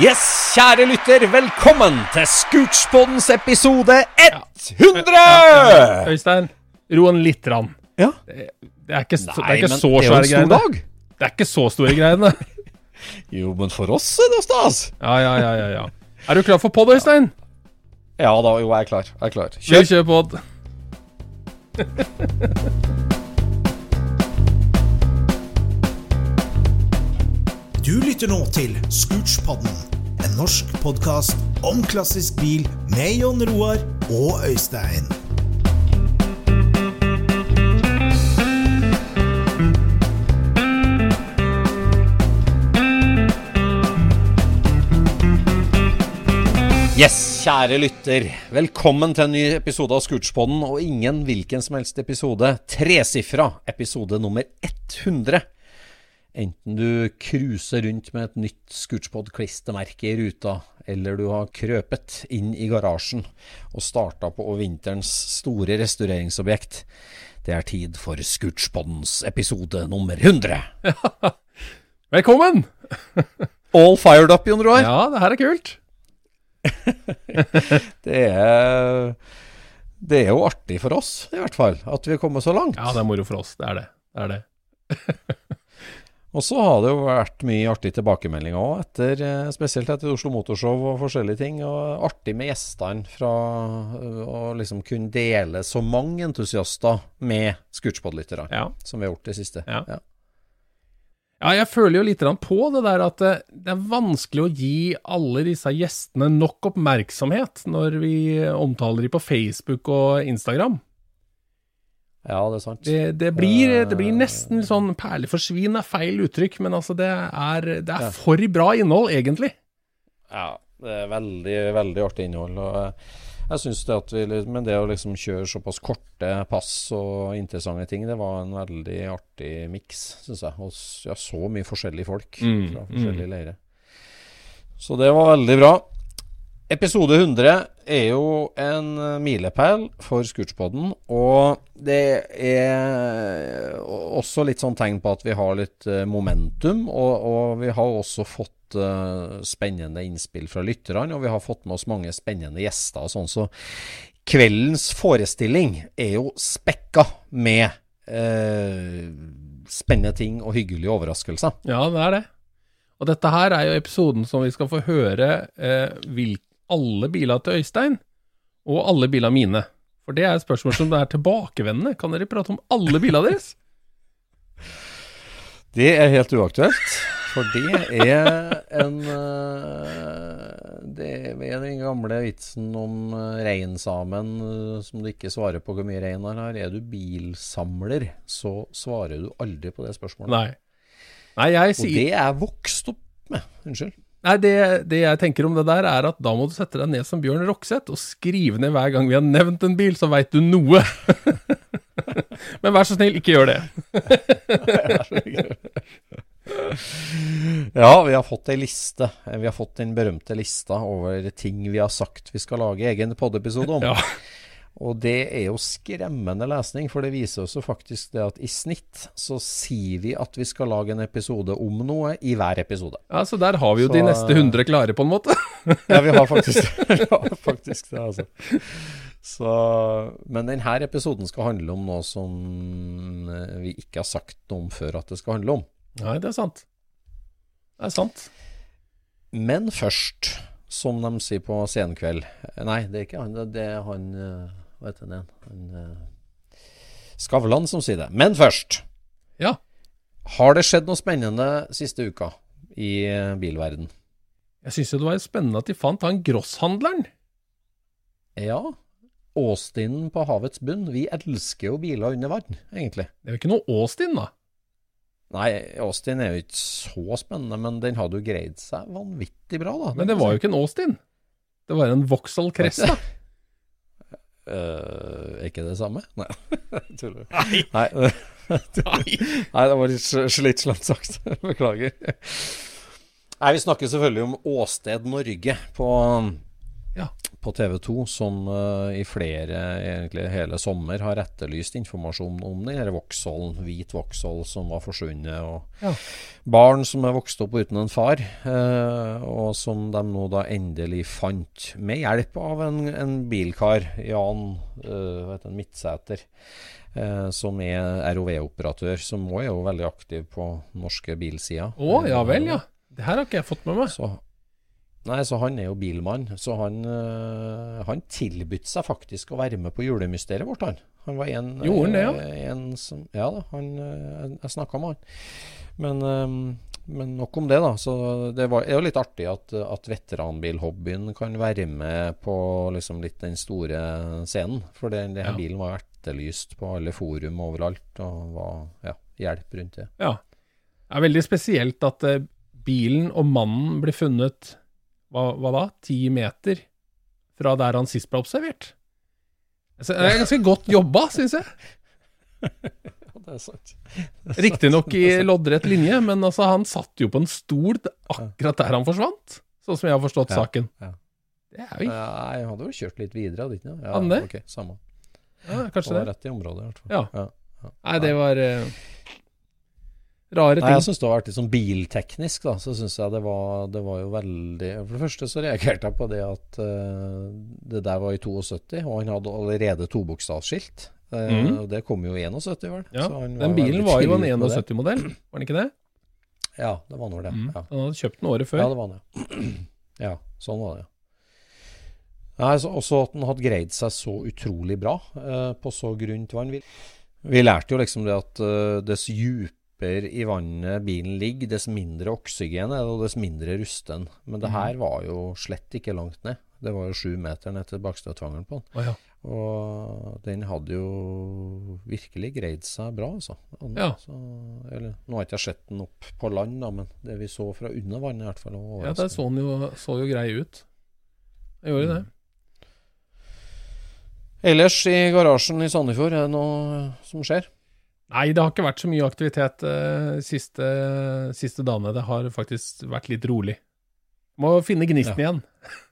Yes, kjære lytter, velkommen til Scootspodens episode 100! Øystein, ro den litt. Rann. Ja. Det er ikke, så, det Nei, er ikke men så det svære greiene. dag. Det er ikke så store greiene. Jo, men for oss er det stas. Ja, ja, ja, ja, ja. Er du klar for pod, Øystein? Ja da, jo, jeg er klar. Jeg er klar. Kjør. kjør pod. Du lytter nå til Scootspodden, en norsk podkast om klassisk bil med Jon Roar og Øystein. Yes, kjære lytter. Velkommen til en ny episode av Scootspodden, og ingen hvilken som helst episode. Tresifra episode nummer 100. Enten du cruiser rundt med et nytt Scootspod-klistremerke i ruta, eller du har krøpet inn i garasjen og starta på vinterens store restaureringsobjekt. Det er tid for Scootspodens episode nummer 100. Velkommen! All fired up, Jon Roar. Ja, det her er kult. Det er Det er jo artig for oss, i hvert fall, at vi er kommet så langt. Ja, det er moro for oss. Det er det. Det er det. Og så har det jo vært mye artig tilbakemeldinger òg, etter, eh, spesielt etter Oslo Motorshow og forskjellige ting. Og artig med gjestene fra øh, å liksom kunne dele så mange entusiaster med Scootspod-lytterne Ja. som vi har gjort det siste. Ja. Ja, jeg føler jo litt på det der at det, det er vanskelig å gi alle disse gjestene nok oppmerksomhet når vi omtaler dem på Facebook og Instagram. Ja, det er sant. Det, det, blir, det blir nesten sånn perleforsvin er feil uttrykk, men altså det er, det er for bra innhold, egentlig. Ja, det er veldig, veldig artig innhold. Og eh, jeg synes det at vi, Men det å liksom kjøre såpass korte pass og interessante ting, det var en veldig artig miks, syns jeg. Og ja, så mye forskjellige folk Mm, fra forskjellige leirer. Så det var veldig bra. Episode 100 er jo en eh, milepæl for Scootspoden, og det er også litt sånn tegn på at vi har litt eh, momentum, og, og vi har også fått uh, spennende innspill fra lytterne, og vi har fått med oss mange spennende gjester og sånn, så kveldens forestilling er jo spekka med uh, spennende ting og hyggelige overraskelser. Ja, det er det. Og dette her er jo episoden som vi skal få høre eh, vil, alle biler til Øystein, og alle biler mine. For det er et spørsmål som er tilbakevendende. Kan dere prate om alle bilene deres? Det er helt uaktuelt, for det er en eh, Det er den gamle vitsen om eh, reinsamen eh, som du ikke svarer på hvor mye rein han har. Er du bilsamler, så svarer du aldri på det spørsmålet. Nei. Nei, jeg Og det er vokst opp med. Unnskyld. Nei, det, det jeg tenker om det der, er at da må du sette deg ned som Bjørn Rokseth og skrive ned hver gang vi har nevnt en bil, så veit du noe. Men vær så snill, ikke gjør det. Ja, vi har fått ei liste. Vi har fått den berømte lista over ting vi har sagt vi skal lage egen podiepisode om. Ja. Og det er jo skremmende lesning, for det viser oss jo faktisk det at i snitt så sier vi at vi skal lage en episode om noe i hver episode. ja, Så der har vi jo de neste 100 klare, på en måte. Ja, vi har faktisk, ja, faktisk det, altså. Så, men denne episoden skal handle om noe som eh, vi ikke har sagt noe om før at det skal handle om. Nei, det er sant. Det er sant. Men først, som de sier på Senkveld Nei, det er ikke han, det er han eh, Hva heter han igjen? Han, eh, Skavlan som sier det. Men først. Ja. Har det skjedd noe spennende siste uka i eh, bilverden? Jeg syns jo det var spennende at de fant han grosshandleren. Ja. Åstinen på havets bunn. Vi elsker jo biler under vann, egentlig. Det er jo ikke noe Austin, da. Nei, Austin er jo ikke så spennende, men den hadde jo greid seg vanvittig bra, da. Men det var jo ikke en Austin. Det var en Vauxhall Cresta. Eh, Er ikke det samme? Nei, tuller. Nei. Nei, det var litt slitsomt sagt. Beklager. Nei, Vi snakker selvfølgelig om Åsted Norge på, Ja. på TV 2, som uh, i flere, egentlig hele sommer, har etterlyst informasjon om den her Vauxhallen, hvit Vauxhall som var forsvunnet. og Ja. Barn som er vokst opp uten en far, uh, og som de nå da endelig fant, med hjelp av en, en bilkar, Jan uh, du, heter Midtsæter, eh, som er ROV-operatør, som òg er jo veldig aktiv på norske bilsider. Å, ja vel, ja. Det her har ikke jeg fått med meg. Så, nei, så han er jo bilmann. Så han, uh, han tilbød seg faktisk å være med på julemysteriet vårt, han. Han var en, Gjorde det, ja? øh, en som Ja da, han, øh, jeg, jeg snakka med han. Men, øhm, men nok om det, da. Så det var, er jo litt artig at, at veteranbilhobbyen kan være med på liksom litt den store scenen. For den, denne Ja. bilen var etterlyst på alle forum overalt, og var ja, hjelp rundt det. Ja. Det er veldig spesielt at eh, bilen og mannen blir funnet hva, hva da? Ti meter fra der han sist ble observert. Det er ganske godt jobba, syns jeg. Det er sant. Riktignok i loddrett linje, men altså, han satt jo på en stol akkurat der han forsvant. Sånn som jeg har forstått Ja, saken. ja. Det er jo ikke Nei, jeg hadde jo kjørt litt videre, hadde ikke han? Ja, han det? Okay, samme. ja, Kanskje det. rett i området, i hvert fall. Ja. Ja. Nei, det var eh, ting. Nei, jeg syns det var artig sånn bilteknisk, da. Så syns jeg det var, det var jo veldig For det første så reagerte jeg på det at uh, det der var i 72, og han hadde allerede tobokstavsskilt. Uh, Mhm. Og det kom jo i 71, vel. Ja, Så han Den bilen var jo en tidlig på det. 71-modell, var den ikke det? Ja, det var nå det. Mm. Ja. Han hadde kjøpt den året før. ja, det var det. Ja, sånn var det. Nei, så, Også at han hadde greid seg så utrolig bra uh, på så grunt vann. Vi, vi lærte jo liksom det at uh, dess dypere i vannet bilen ligger, dess mindre oksygen er det, og dess mindre rusten. Men det her var jo slett ikke langt ned. Det var jo sju meter ned til bakstøtvangeren på den. Oh, ja. Og den hadde jo virkelig greid seg bra, altså. Den, Ja. Så, eller, nå har ikke jeg sett den opp på land, da, men det vi så fra under vannet, i hvert fall. Ja, der så den jo, så jo grei ut. Jeg gjorde det. Ellers i garasjen i Sandefjord, er det noe som skjer? Nei, det har ikke vært så mye aktivitet eh, siste, siste dagene. Det har faktisk vært litt rolig. Må finne gnisten igjen.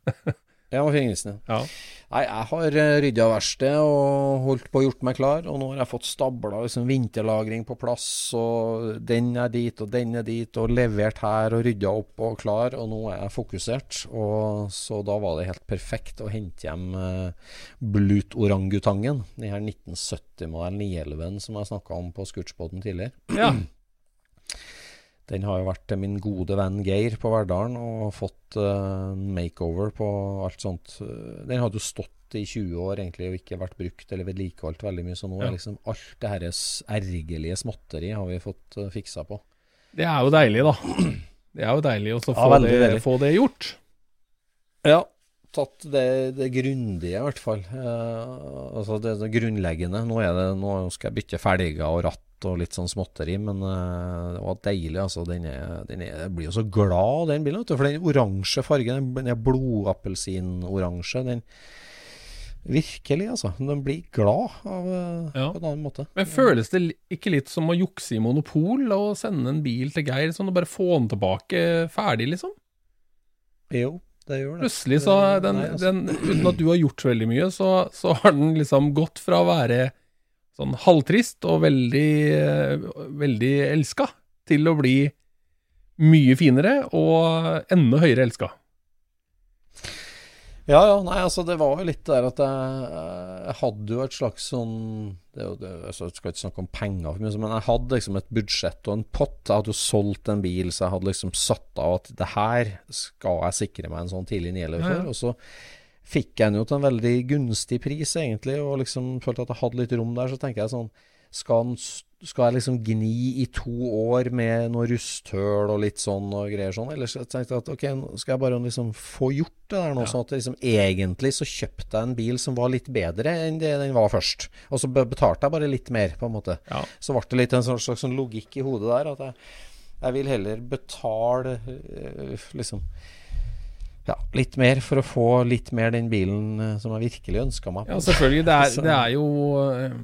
Må finne. Ja. Nei, jeg har uh, rydda verkstedet og holdt på å gjort meg klar, og nå har jeg fått stabla liksom, vinterlagring på plass, og den er dit, og den er dit, og levert her, og rydda opp og klar, og nå er jeg fokusert. Og så da var det helt perfekt å hente hjem uh, Blut-orangutangen, den her 1970-modell 911 som jeg snakka om på Scootspoden tidligere. ja. Den har jo vært til min gode venn Geir på Verdalen og fått uh, makeover på alt sånt. Eh, Den hadde jo stått i 20 år egentlig og ikke vært brukt eller vedlikeholdt veldig mye, så nå Ja. er liksom alt det s- ergerlige småtteri har vi fått uh, fiksa på. Det er jo deilig, da. Det er jo deilig å så Ja, få, veldig det, få det gjort. Ja, tatt det, det grundige i hvert fall. Eh, altså det, det grunnleggende. Nå, er det, nå skal jeg bytte felger og ratt og litt sånn småtteri, men uh, det var deilig. altså. Den er, den er, jeg blir jo så glad den bilen, for den oransje fargen, den er blodappelsinoransje. Den Virkelig, altså. Den blir glad av eh, Ja. på en annen måte. Men føles det ikke litt som å jukse i monopol og sende en bil til Geir, sånn og bare få den tilbake ferdig, liksom? Jo, det gjør det. Plutselig så den, Nei, altså. den Uten at du har gjort så veldig mye, så, så har den liksom gått fra å være sånn halvtrist og veldig, veldig elska, til å bli mye finere og enda høyere elska. Ja, ja, nei, altså det var jo litt der at jeg, jeg hadde jo et slags sånn det, det, altså, Jeg skal ikke snakke om penger for mye, men jeg hadde liksom et budsjett og en pott. Jeg hadde jo solgt en bil, så jeg hadde liksom satt av at det her skal jeg sikre meg en sånn tidlig nieløp Ja, ja. Og så fikk jeg den jo til en veldig gunstig pris, egentlig, og liksom følte at jeg hadde litt rom der. Så tenker jeg sånn skal, skal jeg liksom gni i to år med noe rusthøl og litt sånn og greier sånn? Eller så tenkte jeg at ok, nå skal jeg bare liksom få gjort det der nå, Ja. sånn at liksom egentlig så kjøpte jeg en bil som var litt bedre enn det den var først. Og så betalte jeg bare litt mer, på en måte. Ja. Så ble det litt en slags, slags sånn logikk i hodet der, at jeg, jeg vil heller betale eh, liksom ja, litt mer for å få litt mer den bilen eh, som jeg virkelig ønska meg. Ja, selvfølgelig. Det er, det er jo eh,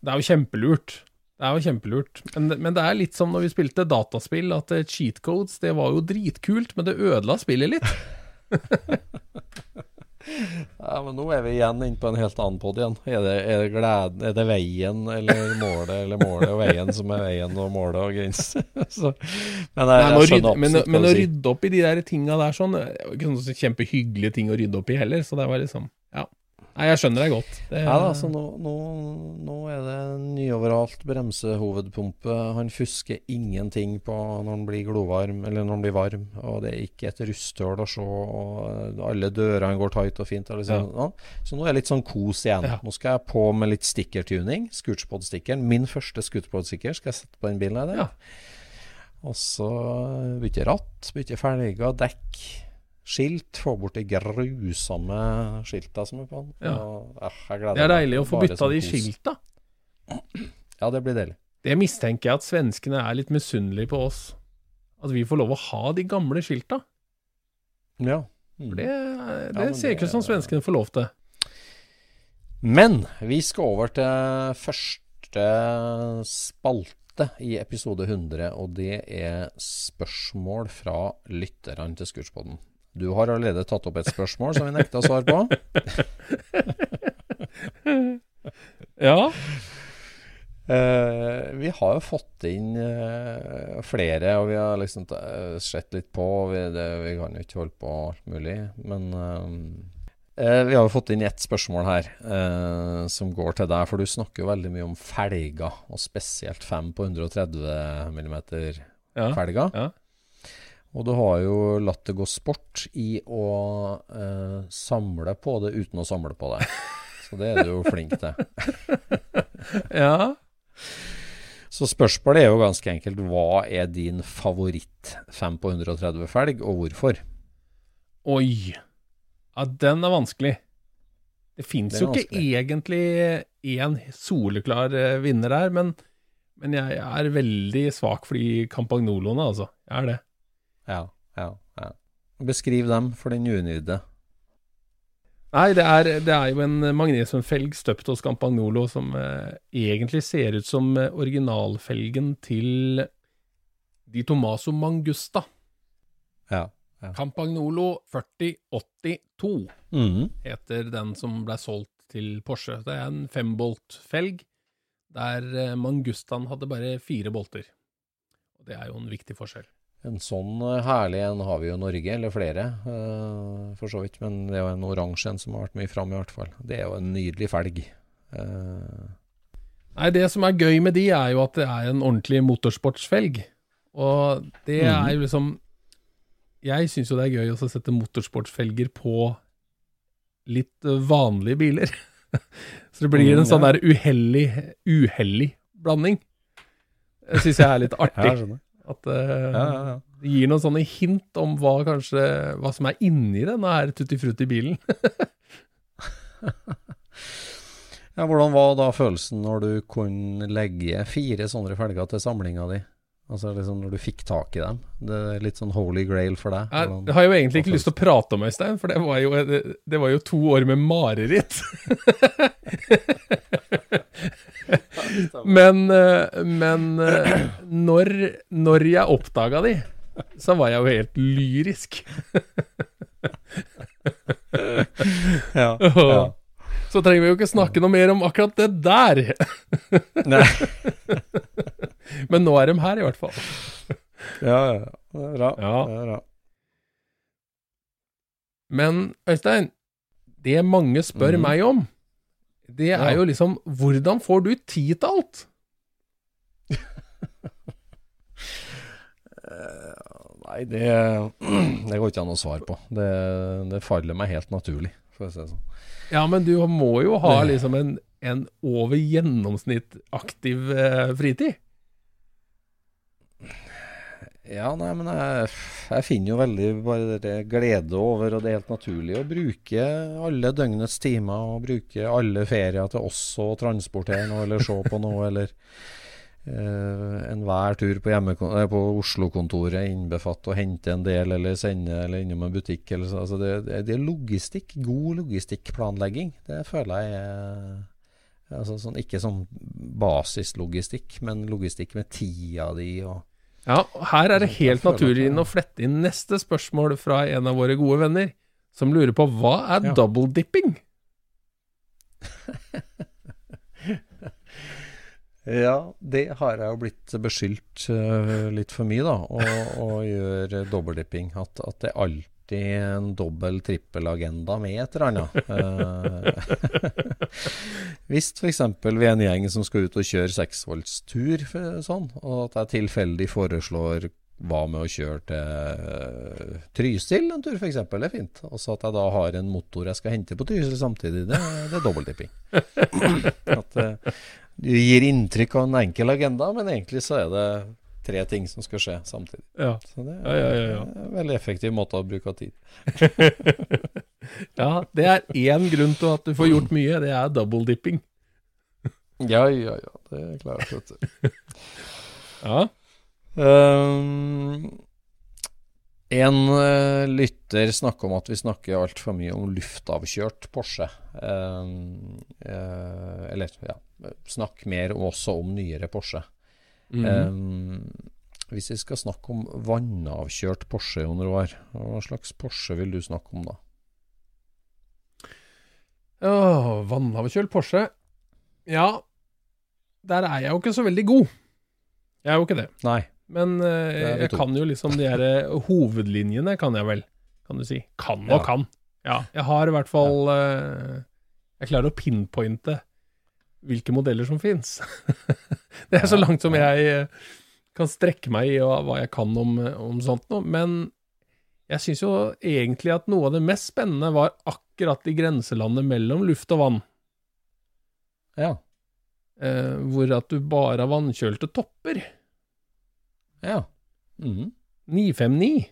Det er jo kjempelurt. Det er jo kjempelurt. Men, men det er litt som når vi spilte dataspill, at eh, cheat codes, det var jo dritkult, men det ødela spillet litt. Ja, men nå er vi igjen inne på en helt annen pod igjen. Er det, er, det gleden, er det veien eller målet, eller målet og veien som er veien og målet og grensen? Men jeg, jeg skjønner men, men å rydde opp i de der tinga der sånn, det er jo ikke sånn kjempehyggelige ting å rydde opp i heller, så det var liksom. Nei, jeg skjønner deg godt. Det, Ja da, så nå, nå, nå er det nyoveralt bremsehovedpumpe. Han fusker ingenting på når han blir glovarm, eller når han blir varm. Og det er ikke et rusthull å se, og alle dørene går tight og fint. Liksom, ja. Så nå er det litt sånn kos igjen. Ja. Nå skal jeg på med litt stickertuning. Scootspod-stickeren. Min første Scootspod-sticker skal jeg sette på den bilen her. der. Ja. Og så bytte ratt, bytte felger, dekk. Skilt, få bort de grusomme skilta som er på den. Ja. Og, eh, det er deilig å få bytta de skilta. Ja, det blir deilig. Det mistenker jeg at svenskene er litt misunnelige på oss. At vi får lov å ha de gamle skilta. Ja. Mm. Det, det ja, ser ikke ut som svenskene får lov til. Men vi skal over til første spalte i episode 100, og det er spørsmål fra lytterne til Scootspoden. Du har allerede tatt opp et spørsmål som vi nekta å svare på. Ja. Uh, vi har jo fått inn uh, flere, og vi har liksom eh, sett litt på. Vi, det, vi kan jo ikke holde på alt mulig, men Vi har jo fått inn ett spørsmål her som går til deg, for du snakker jo veldig mye om felger, og spesielt 5 på 130 mm-felger. ja. Ja. Og du har jo latt det gå sport i å eh, samle på det uten å samle på det. Så det er du jo flink til. ja. Så spørsmålet er jo ganske enkelt hva er din favoritt 5 på 130 felg, og hvorfor? Oi. Ja, den er vanskelig. Det fins jo ikke egentlig én soleklar eh, vinner her, men, men jeg er veldig svak for de Campagnoloene, altså. Jeg er det. Ja, ja, ja. Beskriv dem for den unydde. Nei, det er, det er jo en magnesiumfelg støpt hos Campagnolo som eh, egentlig ser ut som eh, originalfelgen til Di Tomaso Mangusta. Ja. ja. Campagnolo 4082 mm. heter den som ble solgt til Porsche. Det er en fembolt-felg, der eh, Mangustaen hadde bare fire bolter. Og det er jo en viktig forskjell. En sånn eh, herlig en har vi jo i Norge, eller flere, uh, for så vidt. Men det er jo en oransje en som har vært mye framme, i hvert fall. Det er jo en nydelig felg. Uh. Nei, det som er gøy med de, er jo at det er en ordentlig motorsportsfelg. Og det er jo liksom Jeg syns jo det er gøy å sette motorsportsfelger på litt vanlige biler. Så det blir Mm, en sånn der uhellig, uhellig blanding. Det syns jeg er litt artig. At eh, Ja, ja, ja. det gir noen sånne hint om hva kanskje Hva som er inni denne her Tutti Frutti-bilen. Ja, hvordan var da følelsen når du kunne legge fire sånne felger til samlinga di? Altså liksom når du fikk tak i dem. Det er litt sånn holy grail for deg. Jeg, jeg har jo egentlig ikke lyst til å prate om Øystein, for det var jo, det, det var jo to år med mareritt. men eh, men eh, når, når jeg oppdaga de, så var jeg jo helt lyrisk. ja, ja. Så trenger vi jo ikke snakke noe mer om akkurat det der. Nei. Men nå er de her, i hvert fall. ja, ja. Det er bra. Ja. Det er bra. Men Øystein, det mange spør mm. meg om, det er Ja. jo liksom Hvordan får du tid til alt? Nei, det, det går ikke an å svare på. Det, det faller meg helt naturlig, for å si det sånn. Ja, men du må jo ha liksom en, en over gjennomsnitt aktiv eh, fritid. Ja, nei, men jeg, jeg finner jo veldig bare glede over, og det er helt naturlig å bruke alle døgnets timer, og bruke alle ferier til også å transportere noe, eller se på noe, eller eh, enhver tur på, på Oslo-kontoret innbefatter å hente en del, eller sende, eller innom en butikk, eller så. Altså det, det, er logistikk, god logistikkplanlegging. Det føler jeg er altså sånn, Ikke sånn basislogistikk, men logistikk med tida di og Ja, her er det helt naturlig å flette inn neste spørsmål fra en av våre gode venner, som lurer på hva er Ja. double dipping? Ja, det har jeg jo blitt beskyldt eh, litt for mye, da, å, gjøre dobbeltdipping. At, at det er alltid en dobbel-trippel-agenda med et eller annet. Eh, Hvis f.eks. vi er en gjeng som skal ut og kjøre seksvoltstur, for- sånn, og at jeg tilfeldig foreslår hva med å kjøre til eh, Trysil en tur, f.eks. Er fint. Og så at jeg da har en motor jeg skal hente på Trysil samtidig, det, det er dobbeltdipping. At eh, du gir inntrykk av en enkel agenda, men egentlig så er det tre ting som skal skje samtidig. Ja. Så det er Ja, ja, en veldig effektiv måte å bruke av tid. ja, det er én grunn til at du får gjort mye, det er double dipping. Ja, ja, ja. Det er klart, vet du. Ja. Um, en uh, lytter snakker om at vi snakker altfor mye om luftavkjørt Porsche. Um, uh, eller, ja Snakk mer også om nyere Porsche. Mhm. Um, hvis vi skal snakke om vannavkjørt Porsche, Jon Roar, hva slags Porsche vil du snakke om da? Åh, vannavkjølt Porsche. Ja, der er jeg jo ikke så veldig god. Jeg er jo ikke det. Nei. Men uh, jeg kan jo liksom de her eh, hovedlinjene, kan jeg vel, kan du si. Kan og Ja. kan. Ja, jeg har i hvert fall uh, Jeg klarer å pinpointe hvilke modeller som fins. det er så langt som jeg eh, kan strekke meg i hva jeg kan om, om sånt noe. Men jeg syns jo egentlig at noe av det mest spennende var akkurat i grenselandet mellom luft og vann. Ja. Eh, hvor at du bare har vannkjølte topper. Ja. Mm. 959.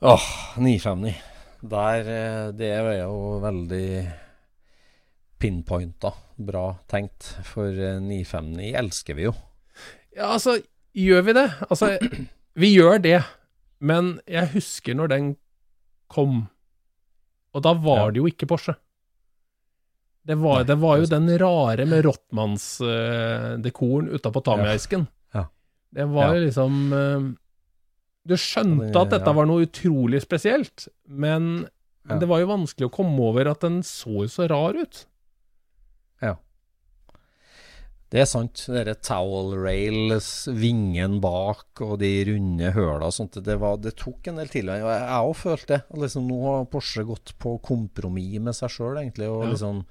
Åh, 959. Der, eh, det er jo veldig pinpointa. Bra tenkt. For eh, 959 elsker vi jo. Ja, altså, gjør vi det? Altså, vi gjør det. Men jeg husker når den kom, og da var Ja. det jo ikke Porsche. Det var, det var jo er den rare med Rottmanns-dekoren utapå Tamiaisken. Ja. Det var Ja. jo liksom uh, Du skjønte at dette ja. var noe utrolig spesielt, men Ja. det var jo vanskelig å komme over at den så jo så rar ut. Det er sant. Dere towel rails, vingen bak og de runde høla og sånt. Det, var, det tok en del tidligere. Jeg òg følte det. Liksom, nå har Porsche gått på kompromiss med seg sjøl, egentlig. Og Ja. liksom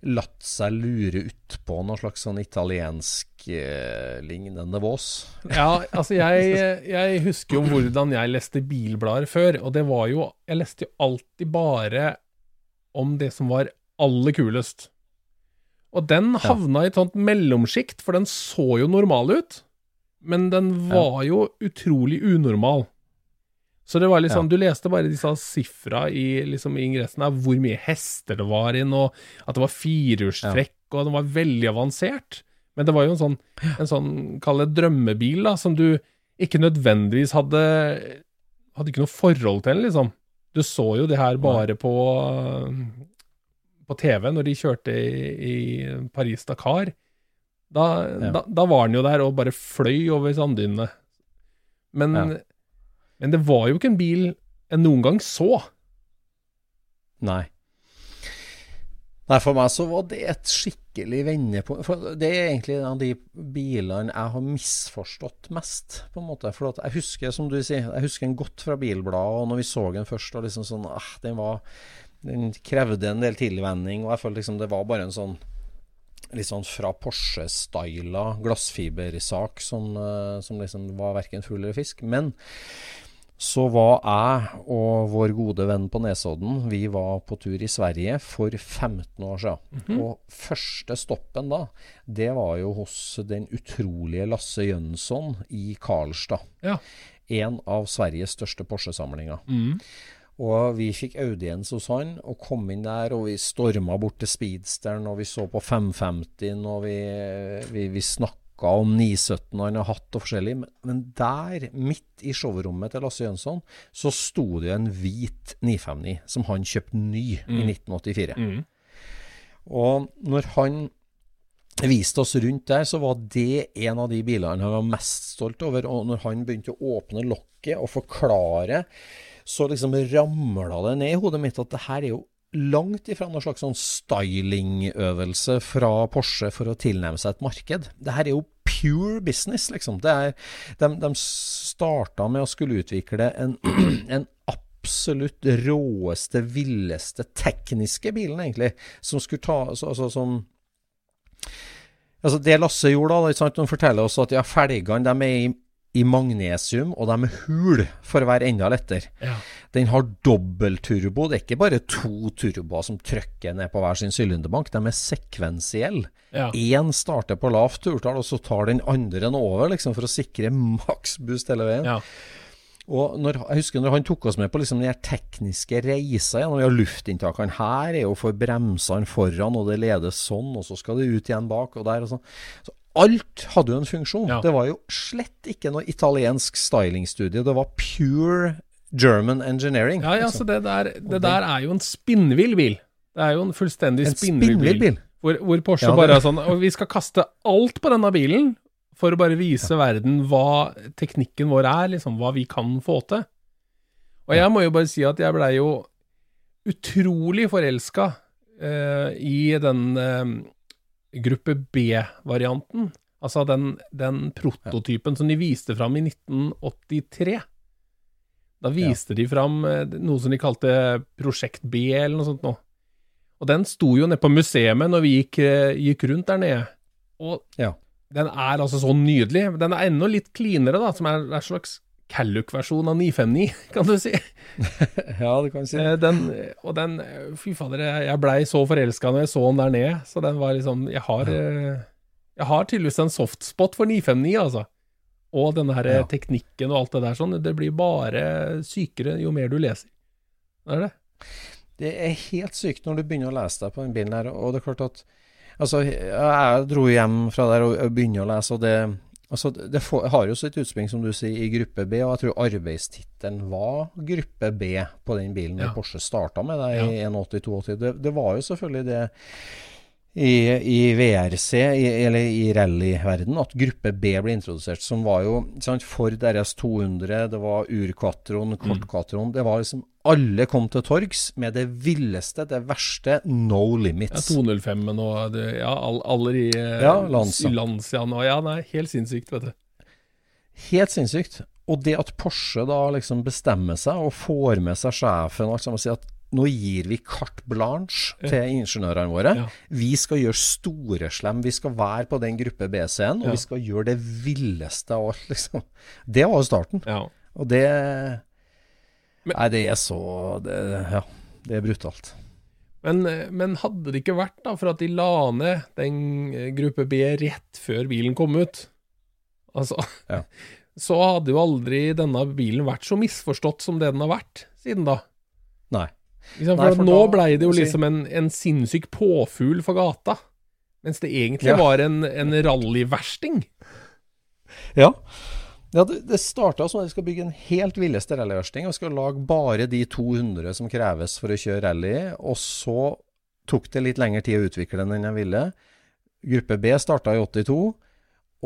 latt seg lure utpå noe slags sånn italiensk eh, vås. Ja, altså jeg, jeg husker jo hvordan jeg leste bilblader før, og det var jo Jeg leste jo alltid bare om det som var aller kulest. Og den havna i et sånt mellomsjikt, for den så jo normal ut, men den var jo utrolig unormal. Så det var liksom, Ja. Du leste bare disse sifra i, liksom, i ingressen av hvor mye hester det var inn, og at det var firehjulstrekk, og den var veldig avansert. Men det var jo en sånn, en sånn kall det drømmebil, da, som du ikke nødvendigvis hadde Hadde ikke noe forhold til, liksom. Du så jo det her bare på på TV når de kjørte i, i Paris-Dakar. Da, Ja. da, da var han jo der og bare fløy over sanddynene. Men, Ja. men det var jo ikke en bil jeg noen gang så. Nei. Nei, for meg så var det et skikkelig vendepunkt. For det er egentlig en av de bilene jeg har misforstått mest, på en måte. For at jeg husker, som du sier, jeg husker den godt fra bilbladet, og når vi så den først, og liksom sånn ah, Den var Den krevde en del tilvenning, og jeg følte liksom det var bare en sånn litt sånn fra Porsche-styla glassfibersak som, eh, som liksom var verken fugl eller fisk. Men så var jeg og vår gode venn på Nesodden Vi var på tur i Sverige for 15 år siden. Og første stoppen da, det var jo hos den utrolige Lasse Jønsson i Karlstad. Ja. En av Sveriges største Porsche-samlinger. Og vi fikk audiens hos han, og kom inn der, og vi storma bort til Speedsteren, og vi så på 550-en, og vi, vi, vi snakka om 917 han har hatt og forskjellig. Men, men der, midt i showrommet til Lasse Jønsson, så sto det en hvit 959 som han kjøpte ny i 1984. Og når han viste oss rundt der, så var det en av de bilene han var mest stolt over. Og når han begynte å åpne lokket og forklare, så liksom ramla det ned i hodet mitt at det her er jo langt ifra noen slags sånn stylingøvelse fra Porsche for å tilnærme seg et marked. Det her er jo pure business, liksom. Er, de, de starta med å skulle utvikle en, en absolutt råeste, villeste tekniske bilen, egentlig, som skulle ta altså, altså som Altså Det Lasse gjorde, da, ikke sant? de forteller oss at ja, felgene de er i, i magnesium, og de er hul for å være enda lettere. Ja. Den har dobbeltturbo. Det er ikke bare to turboer som trykker ned på hver sin sylinderbank. De er sekvensielle. Ja. Én starter på lavt turtall, og så tar den andre den over, liksom, for å sikre maks boost hele veien. Ja. Og når, jeg husker når han tok oss med på liksom de tekniske reisa gjennom ja, luftinntakene her er jo for bremsene foran, og det ledes sånn, og så skal det ut igjen bak, og der og sånn. Så alt hadde jo en funksjon. Ja. Det var jo slett ikke noe italiensk stylingstudie. Det var pure German engineering. Ja, ja, liksom. så det der, det der er jo en spinnvill bil. Det er jo en fullstendig En spinnvill bil. Hvor, hvor Porsche Ja, det- bare er sånn Og vi skal kaste alt på denne bilen for å bare vise verden hva teknikken vår er, liksom, hva vi kan få til. Og jeg må jo bare si at jeg blei jo utrolig forelska uh, i den eh, gruppe B-varianten. Altså den, den prototypen som de viste fram i 1983. Da viste de fram eh, noe som de kalte Prosjekt B, eller noe sånt noe. Og den sto jo nede på museet når vi gikk, eh, gikk rundt der nede. Og Ja. den er altså så nydelig. Den er enda litt cleanere, da, som er en slags Calluc-versjon av 959, kan du si. ja, det kan du si. Eh, Den, og den Fy fader, jeg blei så forelska når jeg så den der nede. Så den var liksom Jeg har, eh, jeg har tydeligvis en softspot for 959, altså. Og denne her Ja. teknikken og alt det der sånn. Det blir bare sykere jo mer du leser. Det er det. Det er helt sykt når du begynner å lese deg på den bilen her, og det er klart at Altså, jeg dro hjem fra der og begynner å lese, og det Altså, det får, har jo sitt utspring, som du sier, i gruppe B, og jeg tror arbeidstittelen var gruppe B på den bilen Ja. Porsche starta med deg i Ja. 81-82. Det, det var jo selvfølgelig det i, i VRC, i, eller i rallyverden, at gruppe B ble introdusert, som var jo sant, Ford RS 200, det var Urquatron, Kortquatron Kort-Quattroen Det var liksom Alle kom til torgs med det villeste, det verste, no limits. Ja, 205-en og det, ja, all, aller i eh, Ja, Lancia. Lanciaen og Ja, nei, helt sinnssykt, vet du. Helt sinnssykt. Og det at Porsche da liksom bestemmer seg og får med seg sjefen og alt sammen, og sier at nå gir vi carte blanche til ingeniørene våre. Ja. Vi skal gjøre storeslem. Vi skal være på den gruppe B-scenen, og Ja. vi skal gjøre det villeste av alt, liksom. Det var jo starten. Ja. Og det Men- Nei, det er så det, Ja, det er brutalt. Men, men hadde det ikke vært da for at de la ned den eh, gruppe B rett før bilen kom ut, altså, Ja. så hadde jo aldri denne bilen vært så misforstått som det den har vært siden da. Nei. Ikke for, Nei, For, nå da- ble det jo liksom en, en sinnssyk påfugl for gata. Mens det egentlig Ja. var en, en rallyversting. Ja. ja det, det starta som at vi skal bygge en helt villeste rallyversting. Og skal lage bare de 200 som kreves for å kjøre rally. Og så tok det litt lengre tid å utvikle den enn jeg ville. Gruppe B starta i 82.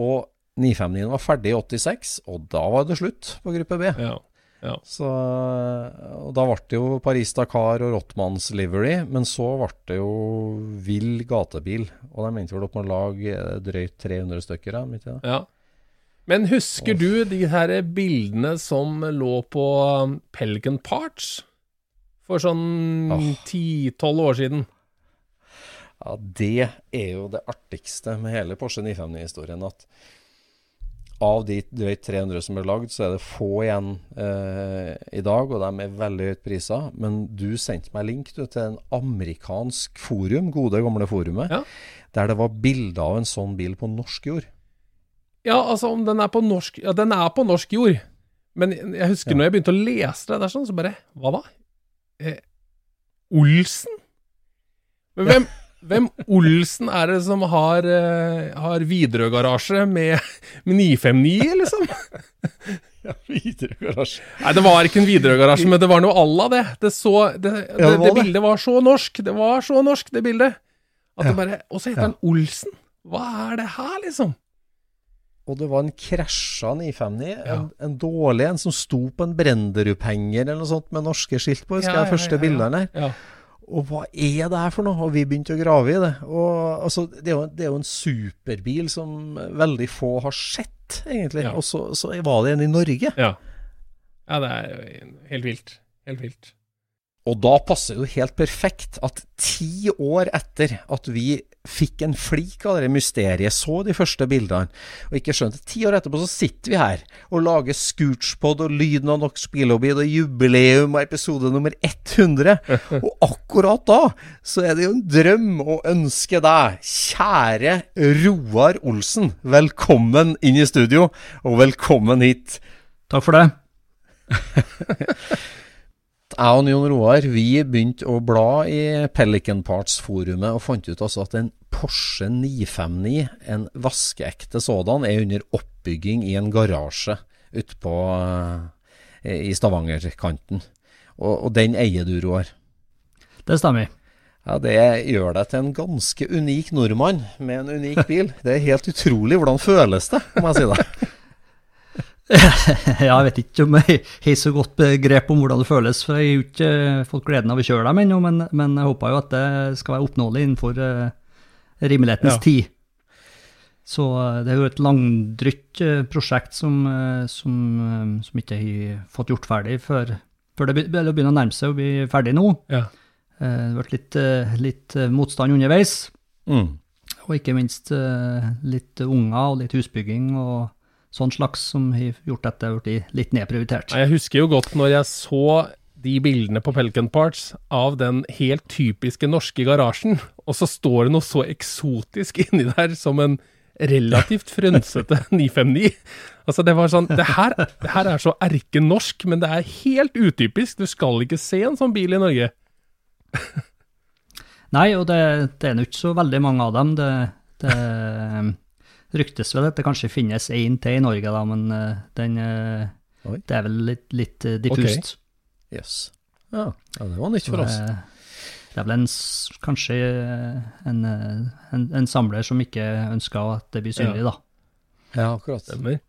Og 959 var ferdig i 86, og da var det slutt på gruppe B. Ja. Ja. Så, og da ble det jo Paris-Dakar og Rottmanns livery, men så ble det jo vill gatebil. Og de endte vel opp med eh, drøyt 300 stykker, midt i det? Ja. Men husker du de her bildene som lå på Pelgan Parts for sånn ti-tolv år siden? Ja, det er jo det artigste med hele Porsche 959-historien. At av de drøyt 300 som er lagd, så er det få igjen eh, i dag, og de er veldig høyt prisa. Men du sendte meg link du, til en amerikansk forum, gode gamle forumet, Ja. der det var bilder av en sånn bil på norsk jord. Ja, altså om den er på norsk Ja, den er på norsk jord. Men jeg husker Ja. når jeg begynte å lese det der sånn, så bare Hva da? Eh, Olsen? Men hvem, hvem Olsen er det som har, eh, har Widerøe-garasje med, med 959, liksom? Ja, Widerøe-garasje Nei, det var ikke en Widerøe-garasje, men det var noe à la det. Det, så, det, det, Ja, det det det. bildet var så norsk. Det var så norsk, det bildet. At det bare Og så heter Ja. han Olsen. Hva er det her, liksom? Og det var en krasja 959, Ja. en, en dårlig en som sto på en Brenderup-henger eller noe sånt med norske skilt på, husker Ja, jeg, ja, første ja, ja. bildene her. Og hva er det her for noe? Og vi begynte å grave i det. Og altså, det er jo, det er jo en superbil som veldig få har sett, egentlig. Ja. Og så, så var det en i Norge. Ja. ja, det er helt vilt. Helt vilt. Og da passer det jo helt perfekt at ti år etter at vi fikk en flik av det mysteriet, så de første bildene, og ikke skjønte Ti år etterpå så sitter vi her og lager Scootspod og Lyden av Nox Billobby og jubileum og episode nummer 100. Og akkurat da så er det jo en drøm å ønske deg, kjære Roar Olsen, velkommen inn i studio, og velkommen hit. Takk for det. Jeg og Jon Roar vi begynte å bla i Pelican Parts-forumet og fant ut altså at en Porsche 959, en vaskeekte sådan, er under oppbygging i en garasje ute på eh, i Stavanger-kanten. Og, og den eier du, Roar. Det stemmer. Ja, Det gjør deg til en ganske unik nordmann med en unik bil. Det er helt utrolig. Hvordan føles det, må jeg si det? jeg vet ikke om jeg har så godt begrep om hvordan det føles, for jeg har ikke fått gleden av å kjøre dem ennå, men, men jeg håper jo at det skal være oppnåelig innenfor eh, rimelighetens Ja. tid. Så eh, det er jo et langdrygt eh, prosjekt som, som, som ikke har fått gjort ferdig før, før det begynner å nærme seg å bli ferdig nå. Ja. Det har vært litt, litt motstand underveis, Mm. og ikke minst litt unger og litt husbygging og sånn slags som har gjort at det har blitt litt nedprioritert. Jeg husker jo godt når jeg så de bildene på Pelican Parts av den helt typiske norske garasjen, og så står det noe så eksotisk inni der som en relativt frønsete 959. Altså Det var sånn Det her, det her er så erkenorsk, men det er helt utypisk. Du skal ikke se en sånn bil i Norge. Nei, og det, det er nå ikke så veldig mange av dem. Det, det ryktes vel at det kanskje finnes én til i Norge, da, men eh, den eh, Oi. Det er vel litt, litt eh, diffust. Yes. Ja. ja, det var nytt for oss. Det, er vel en, kanskje en, en, en samler som ikke ønsker at det blir synlig, da. Ja, akkurat. Stemmer.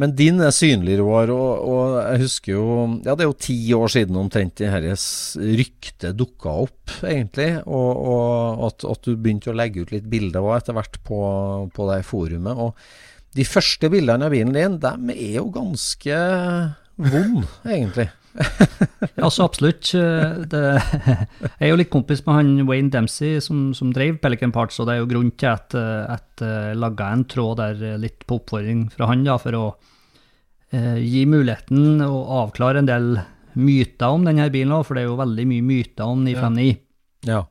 Men din er synlig, Roar, og, og jeg husker jo Ja, det er jo ti år siden omtrent det her s- ryktet dukka opp, egentlig. Og, og at, at du begynte å legge ut litt bilder òg etter hvert på, på det forumet. Og de første bildene av bilen din, dem er jo ganske vond, egentlig. Ja, så absolutt. eh, Det, jeg er jo litt kompis med han Wayne Dempsey som, som drev Pelican Parts, og det er jo grunnen til at, eh, at jeg laga en tråd der eh, litt på oppfordring fra han, da, for å eh, gi muligheten å avklare en del myter om denne bilen òg, for det er jo veldig mye myter om 959. Ja.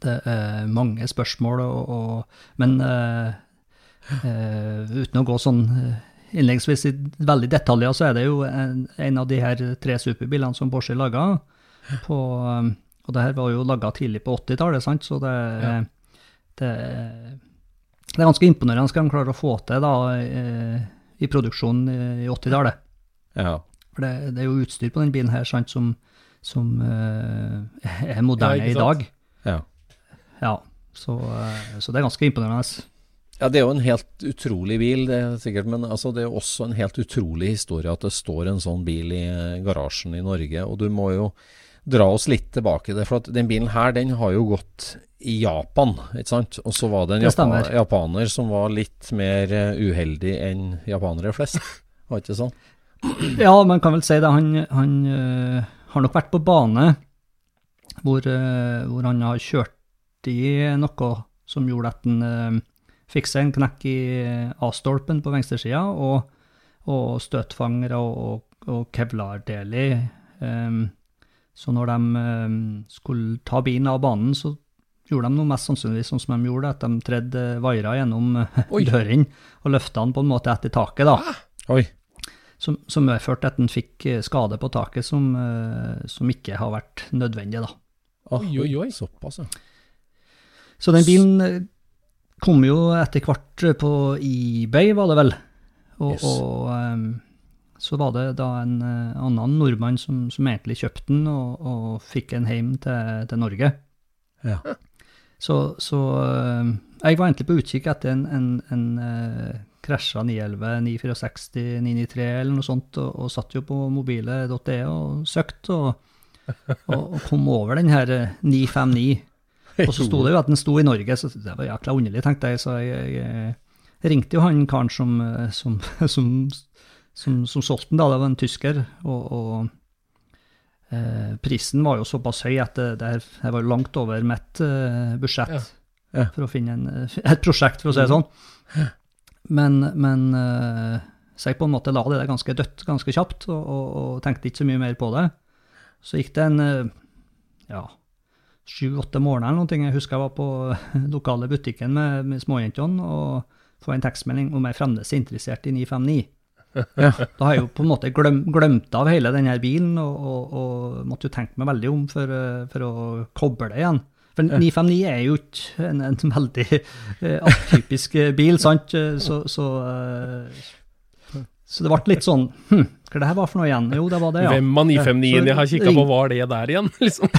Det er mange spørsmål, og, og, men eh, eh, uten å gå sånn eh, innleggsvis i veldig detaljer, så er det jo en, en av de her tre superbilene som Porsche laga. På, um, og det her var jo laga tidlig på 80-tallet, sant, så det, Ja. det det er ganske imponerende hva de klarer å få til da, i, i produksjonen i 80-tallet. Ja. For det, det er jo utstyr på den bilen her sant, som, som eh, er moderne Ja, i dag. ja. Ja, så, eh, så det er ganske imponerende. Ja, det er jo en helt utrolig bil, det er sikkert, men altså, det er jo også en helt utrolig historie at det står en sånn bil i eh, garasjen i Norge. Og du må jo dra oss litt tilbake det, for at den bilen her, den har jo gått i Japan, ikke sant? Og så var det en Det japaner som var litt mer eh, uheldig enn japanere flest. Var ikke sånn? Ja, man kan vel si det. Han, han eh, har nok vært på bane hvor, eh, hvor han har kjørt i noe som gjorde at han uh, fikk seg en knekk i A-stolpen på venstresida, og, og støtfangere og, og, kevlardeler. Um, så når de um, skulle ta bilen av banen, så gjorde de noe mest sannsynligvis sånn som de gjorde, at de tredde vaiere gjennom dørene døren og løfta den på en måte etter taket. da Oi. som, som medførte at den fikk eh, skade på taket som, eh, som ikke har vært nødvendig. da. Ah, Oi, oi, oi. Såpass, ja. Så den bilen eh, kom jo etter hvert eh, på eBay, var det vel. Og, Yes. og um, så var det da en uh, annen nordmann som, som egentlig kjøpte den og, og fikk den hjem til, til Norge. Ja. Så, så uh, jeg var egentlig på utkikk etter en, en, en uh, krasja 911, 964, 993 eller noe sånt, og, og satt jo på mobile.de og søkte, og, og, og kom over den her eh, 959. Og så sto det jo at den sto i Norge, så det var jækla underlig, tenkte jeg. Så jeg, jeg, ringte jo han karen som, eh, som, som, som, som solgte den, da. Det var en tysker. Og, og eh, prisen var jo såpass høy at det, det, det var langt over mitt eh, budsjett Ja. Ja. for å finne en, et prosjekt, for å si det sånn. Men, men eh, så jeg på en måte la det der ganske dødt ganske kjapt, og, og, og tenkte ikke så mye mer på det. Så gikk det en eh, ja, sju-åtte måneder eller noe. Jeg husker jeg var på lokale butikken med, med småjentene og få en tekstmelding om jeg fremdeles er interessert i 959. Da har jeg jo på en måte glem, glemt av hele denne bilen, og, og, og måtte jo tenke meg veldig om for, eh, for å koble det igjen. For 959 er jo ikke en, en veldig uh, atypisk bil, sant? Så, så, uh, så det ble litt sånn hm, Hva det her var for noe igjen? Jo, det var det, ja. Hvem av 959 jeg har kikka på, var det der igjen? liksom?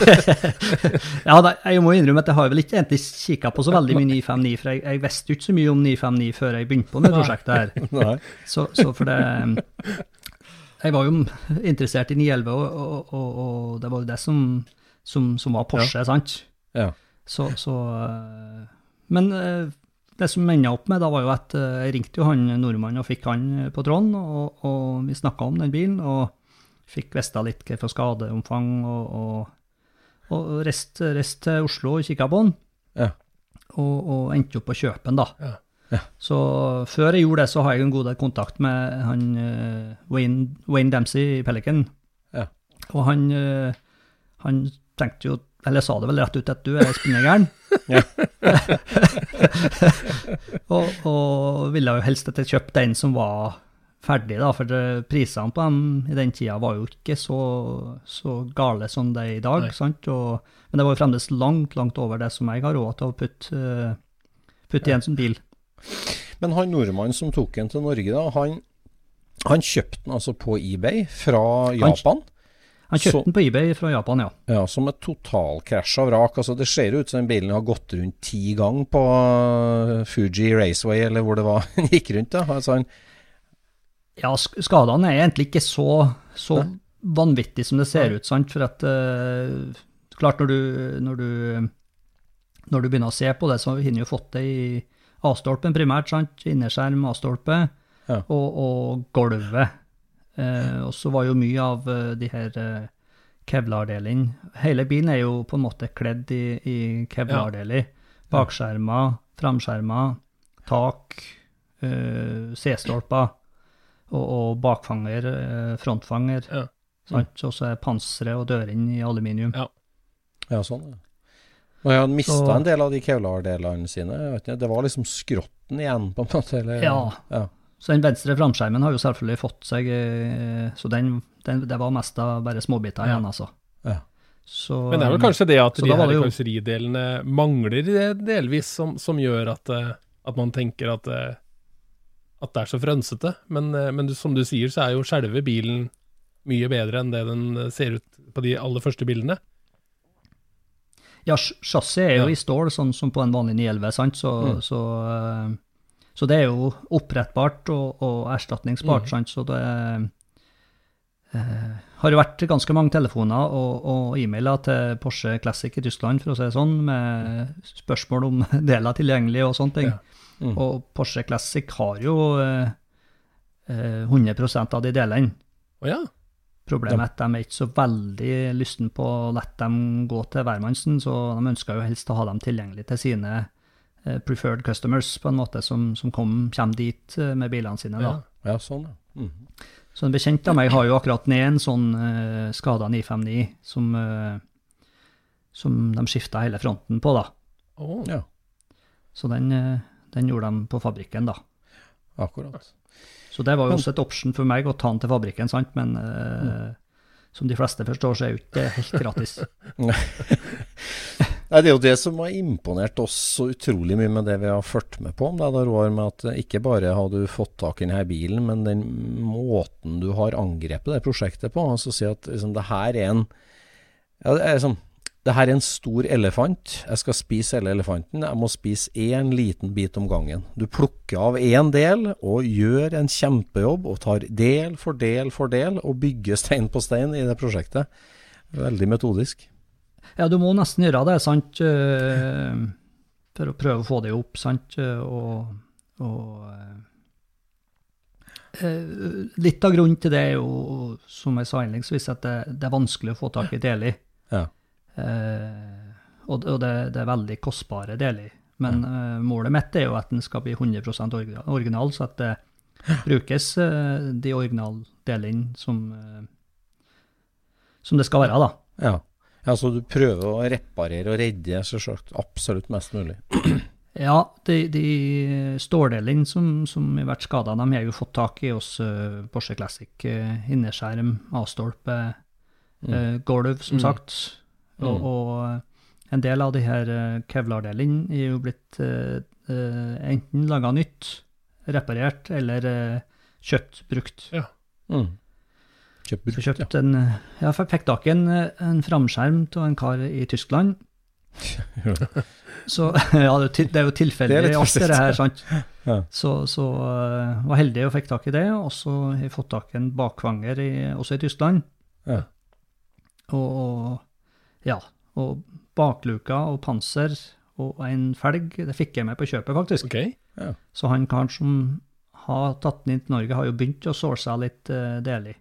Ja, da, jeg må innrømme at jeg har vel ikke egentlig kikka på så veldig mye 959, for jeg, jeg visste jo ikke så mye om 959 før jeg begynte på med prosjektet her. Nei. Så, så for det Jeg var jo interessert i 911, og, og, og, og det var jo det som, som, som var Porsche, sant? Ja. Så, så eh, Men eh, det som enda opp med, da var jo at eh, jeg ringte jo han nordmannen og fikk han på tråden, og, og vi snakka om den bilen, og fikk vite litt hva for skadeomfang, og, og, og rest, rest til Oslo og kikka på den, Ja. og, og endte opp på kjøpen, da. Ja. Så før jeg gjorde det, så har jeg en god del kontakt med han eh, Wayne, Wayne Dempsey i Pelican. Ja. Og han, eh, han tenkte jo, eller sa det vel rett ut, at du er spinnegæren. Ja. og, og ville jo helst at jeg kjøpte den som var ferdig, da, for prisene på dem i den tida var jo ikke så, så gale som det er i dag. Sant? Og, men det var jo fremdeles langt, langt over det som jeg har råd til å putte, eh, putte i en sånn bil. Men han nordmannen som tok den til Norge, da, han, han kjøpte den altså på eBay fra Japan. Han kjøpte Så- den på eBay fra Japan, ja. Ja, Som et totalkrasj av vrak. Altså, det ser ut som den bilen har gått rundt ti ganger på uh, Fuji Raceway, eller hvor det var den gikk rundt. da. Altså, Ja, skadene er egentlig ikke så, så vanvittig som det ser ut, sant? For at uh, Klart, når du, når du når du begynner å se på det, så har vi jo fått det i A-stolpen primært, sant? Innerskjerm, A-stolpe, Ja. og, og gulvet. Eh, og så var jo mye av eh, de her eh, kevlardelene Hele bilen er jo på en måte kledd i, i kevlardeler. Bakskjermer, framskjermer, tak, eh, C-stolper og, og bakfanger, eh, frontfanger. Ja. Mm. Og så er panseret og dørene i aluminium. Ja. ja, sånn. ja. Og han mista Så- en del av de Kevlar-delene sine. Vet ikke, det var liksom skrotten igjen, på en måte. Eller, Ja. ja. Så den venstre framskjermen har jo selvfølgelig fått seg eh, Så den, den, det var mest av bare småbiter igjen, altså. Ja. Så, Men det er vel kanskje det at de her jo- karosseridelene mangler delvis, som, som gjør at eh, at man tenker at, eh, at det er så frønsete. Men, men som du sier, så er jo selve bilen mye bedre enn det den ser ut på de aller første bildene. Ja, chassis er jo Ja. i stål, sånn som på en vanlig 911, sant? Så, Mm. så, så det er jo opprettbart og, og erstatningsbart, Mm. Så det eh, har jo vært ganske mange telefoner og, og e-mailer til Porsche Classic i Tyskland, for å si det sånn, med spørsmål om deler tilgjengelig og sånne ting. Ja. Mm. Og Porsche Classic har jo eh, eh, 100 av de delene. Oh, ja. Problemet er at de er ikke så veldig lysten på å la dem gå til hvermannsen, så de ønsker jo helst å ha dem tilgjengelig til sine eh, preferred customers, på en måte, som, som kom, kommer dit eh, med bilene sine. da. Ja. Ja, sånn, ja. Mhm. Så en bekjent av meg har jo akkurat ned en sånn uh, skada 959 som, uh, som de skifta hele fronten på, da. Oh. ja. Så den, uh, den gjorde de på fabrikken, da. Akkurat. Så det var jo også et option for meg å ta den til fabrikken, sant, men eh, som de fleste forstår, så er jo ikke det helt gratis. Nei, Det er jo det som har imponert oss så utrolig mye med det vi har fulgt med på. Det da, Roar, med at ikke bare har du fått tak i denne bilen, men den måten du har angrepet det prosjektet på. Altså si at liksom, det her er en ja, det, er liksom, det her er en stor elefant. Jeg skal spise hele elefanten. Jeg må spise én liten bit om gangen. Du plukker av én del og gjør en kjempejobb og tar del for del for del og bygger stein på stein i det prosjektet. Veldig metodisk. Ja, du må nesten gjøre det, sant, eh, for å prøve å få det opp, sant, og, og eh, eh, Litt av grunnen til det er jo, som jeg sa innledningsvis, at det, det er vanskelig å få tak i deler. Ja. Eh, og og det, det er veldig kostbare deler. Men ja. målet mitt er jo at den skal bli 100 origi- original, så at det brukes de originaldelene som, som det skal være, da. Ja. Ja, så du prøver å reparere og redde selvsagt absolutt mest mulig. Ja, de, de ståldelene som, som har vært skada, de har jo fått tak i hos eh, Porsche Classic. Uh, innerskjerm, A-stolpe, eh, gulv, som Mm. sagt. Og, Mm. og eh, en del av de her kevlardelene er jo blitt eh, eh, enten laga nytt, reparert, eller eh, kjøpt brukt. Ja. Mm. Kjøpt Så brukt, kjøpt en, ja, for jeg fikk tak i en, eh, en framskjerm av en kar i Tyskland. Så ja, det er jo tilfeldig alt det her, sant. Ja. Så, så uh, var heldig og fikk tak i det, og så har jeg fått tak i en bakvanger i, også i Tyskland. Ja. Og, ja, og bakluka og panser og en felg, det fikk jeg med på kjøpet, faktisk. Ok. Så han karen som har tatt den inn til Norge, har jo begynt å source litt uh, deler.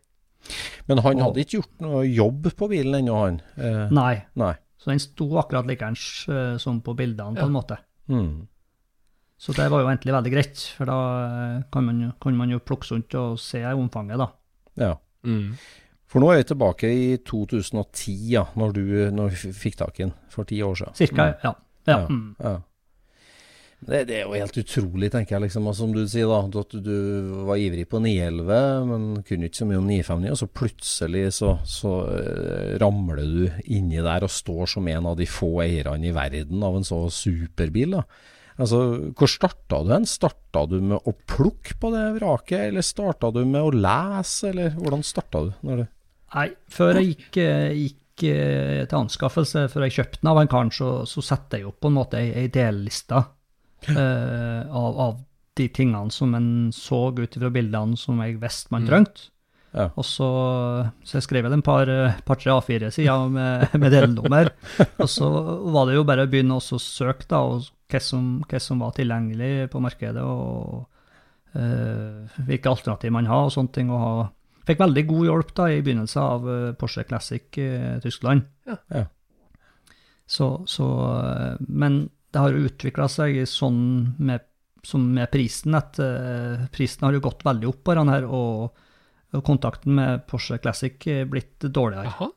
Men han Og- hadde ikke gjort noe jobb på bilen ennå, han? Eh, Nei, nei. så den sto akkurat likeens uh, som på bildene, på Ja. en måte. Mm. Så det var jo egentlig veldig greit, for da eh, kan man, jo- kan man jo plukke rundt og se omfanget, da. Ja. Mm. For nå er vi tilbake i 2010, ja, når du når vi fikk tak i den. For ti år siden. Cirka, Mm. ja. ja. Ja. Det, det er jo helt utrolig, tenker jeg. liksom, Som du sier, da, at du, var ivrig på 911, men kunne ikke så mye om 959. Og så plutselig så, så eh, ramler du inni der og står som en av de få eierne i verden av en så superbil. da. Altså, Hvor starta du hen? Starta du med å plukke på det vraket, eller starta du med å lese, eller hvordan starta du? Når du Nei, før jeg gikk, eh, gikk eh, til anskaffelse, før jeg kjøpte den av en karen, så, så satte jeg opp på en måte ei, ei delliste eh, av, av de tingene som en så ut fra bildene som jeg visste man Mm. trengte. Ja. Og så, så jeg skrev jeg en par, eh, par-tre A4-sider med, med delnummer. og så var det jo bare å begynne å søke da, og hva som, hva som var tilgjengelig på markedet, og uh, hvilke alternativer man har, og sånne ting. og ha Fikk veldig god hjelp da i begynnelsen av Porsche Classic eh, Tyskland. Ja. Ja. Så, så, men det har jo utvikla seg sånn med, som med prisen at uh, prisen har jo gått veldig opp på den her, og, og kontakten med Porsche Classic er blitt dårligere. Jaha.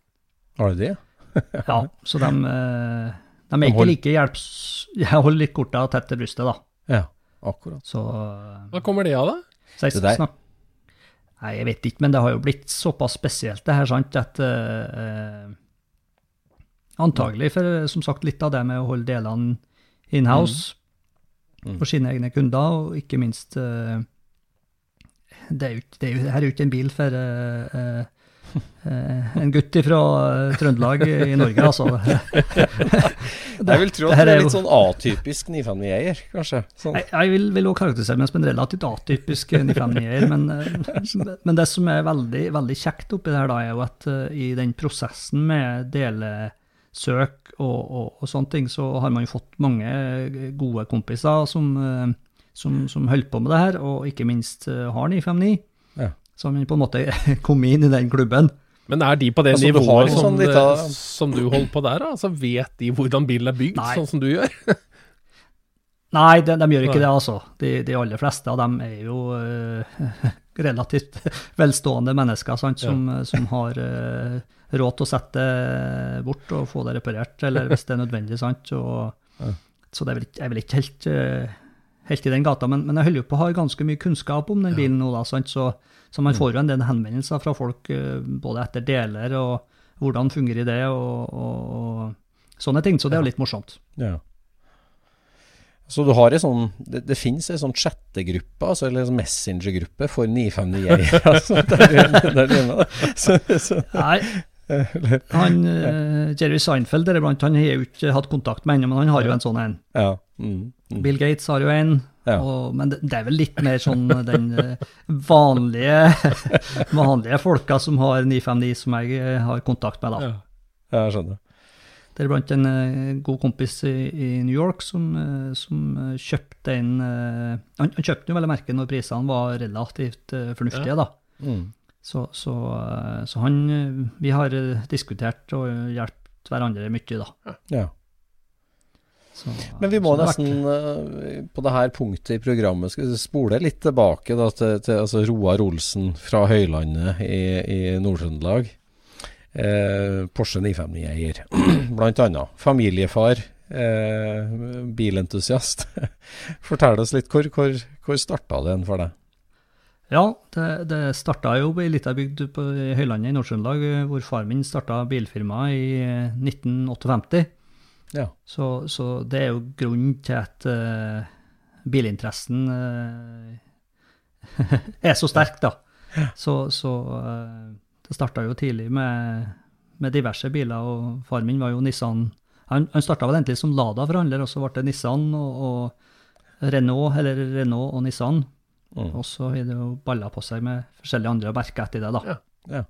Har du det? Ja, så de, uh, de er De ikke hold- like hjelps... Jeg holder litt korta tett til brystet, da. Ja, akkurat. Så, uh, Hva kommer det av, da? så jeg Det der- Nei, jeg vet ikke, men det har jo blitt såpass spesielt det her, sant, at eh, Antagelig, for som sagt, litt av det med å holde delene in-house. for sine egne kunder, og ikke minst eh, det er jo, det er jo, Her er jo ikke en bil for uh, eh, en gutt fra Trøndelag i Norge, altså. Jeg vil tro at det er er litt sånn atypisk 959-eier, kanskje. Sånn. Jeg, jeg vil, vil også karakterisere meg som en relativt atypisk 959-er, men, men det som er veldig, veldig kjekt oppi det her, da, er jo at uh, i den prosessen med delesøk og, og, og sånne ting, så har man jo fått mange gode kompiser som, eh, som, som holder på med det her, og ikke minst eh, har 959. Ja. Så har man på en måte kommet inn i den klubben. Men er de på det Altså, nivået du som, sånn lita- eh, som du holder på der? da? Altså, vet de hvordan bilen er bygd, Nei. sånn som du gjør? Nei, de, de gjør ikke Nei. det, altså. De, de aller fleste av dem er jo uh, relativt velstående mennesker sant, som, som har eh, råd til å sette det bort og få det reparert, eller hvis det er nødvendig. sant, og, Så det er vel ikke, jeg er vel ikke helt, eh, helt i den gata, men, men jeg holder jo på å ha ganske mye kunnskap om den bilen nå, da, sant, så, så man får jo en del henvendelser fra folk eh, både etter deler og hvordan fungerer det, og, og, og sånne ting, så det er jo litt morsomt. Ja. Så du har en sånn Det, det finnes ei sånn chattegruppe, altså, eller en messengergruppe for 959-eiere. altså, der, der, der, så, så, Nei, han, eh, Jerry Seinfeld deriblant, han har jo ikke hatt kontakt med ennå, men han har jo en sånn en. ja. Mm, mm. Bill Gates har jo en, Ja. og, men det, det er vel litt mer sånn den eh, vanlige, vanlige folka som har 959 som jeg eh, har kontakt med, da. Ja, jeg skjønner. Deriblant en uh, god kompis i, i New York som, uh, som eh, kjøpte en uh, han, han kjøpte jo vel merket merke når prisene var relativt eh, fornuftige, da. Mm. Så, så, eh, så han eh, Vi har eh, diskutert og hjulpet hverandre mye, da. Ja. Så, Men vi må nesten på det her punktet i programmet skal spole litt tilbake da, til, til altså Roar Olsen fra Høylandet i, i Nord-Trøndelag. Eh, Porsche 959-eier, blant annet. Familiefar, eh, bilentusiast. Fortell oss litt, hvor, hvor, hvor starta det en for deg? Ja, det, det starta jo i ei lita bygd på Høylandet i Nord-Trøndelag, eh, hvor far min starta bilfirma i eh, 1958. Ja. Så, så det er jo grunnen til at uh, bilinteressen uh, er så sterk, da. Så, så uh, det starta jo tidlig med, med diverse biler, og far min var jo Nissan Han, han starta vel egentlig som Lada-forhandler, og så ble det Nissan og, og Renault, eller Renault og Nissan. Mm. Og så har det jo balla på seg med forskjellige andre merker etter det, da. Ja. Ja.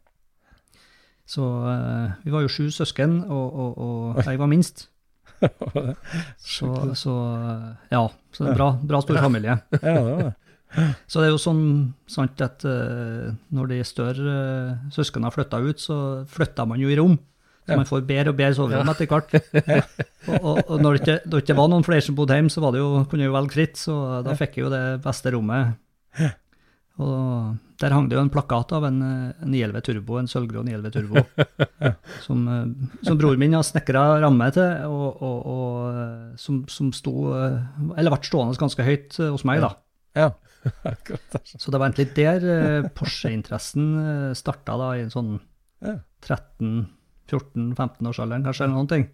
Så uh, vi var jo sju søsken, og, og, og jeg var minst. Så, så ja, så det er bra, bra stor familie. ja, det var det. Så det er jo sånn sant at uh, når de større uh, søsknene flytta ut, så flytta man jo i rom. Så Ja. man får bedre og bedre soverom etter hvert. og, og, og når det ikke, når det ikke var noen flere som bodde hjemme, så var det jo, kunne jeg jo velge fritt, så da fikk jeg jo det beste rommet. Og der hang det jo en plakat av en, eh, 911 Turbo, en sølvgrå 911 Turbo, som, eh, som broren min har snekra ramme til, og, og, og eh, som, som sto Eller ble stående ganske høyt hos meg, da. Ja. Så det var egentlig der Porsche-interessen starta, da, i en sånn 13-14-15-årsalderen, kanskje, eller noen ting.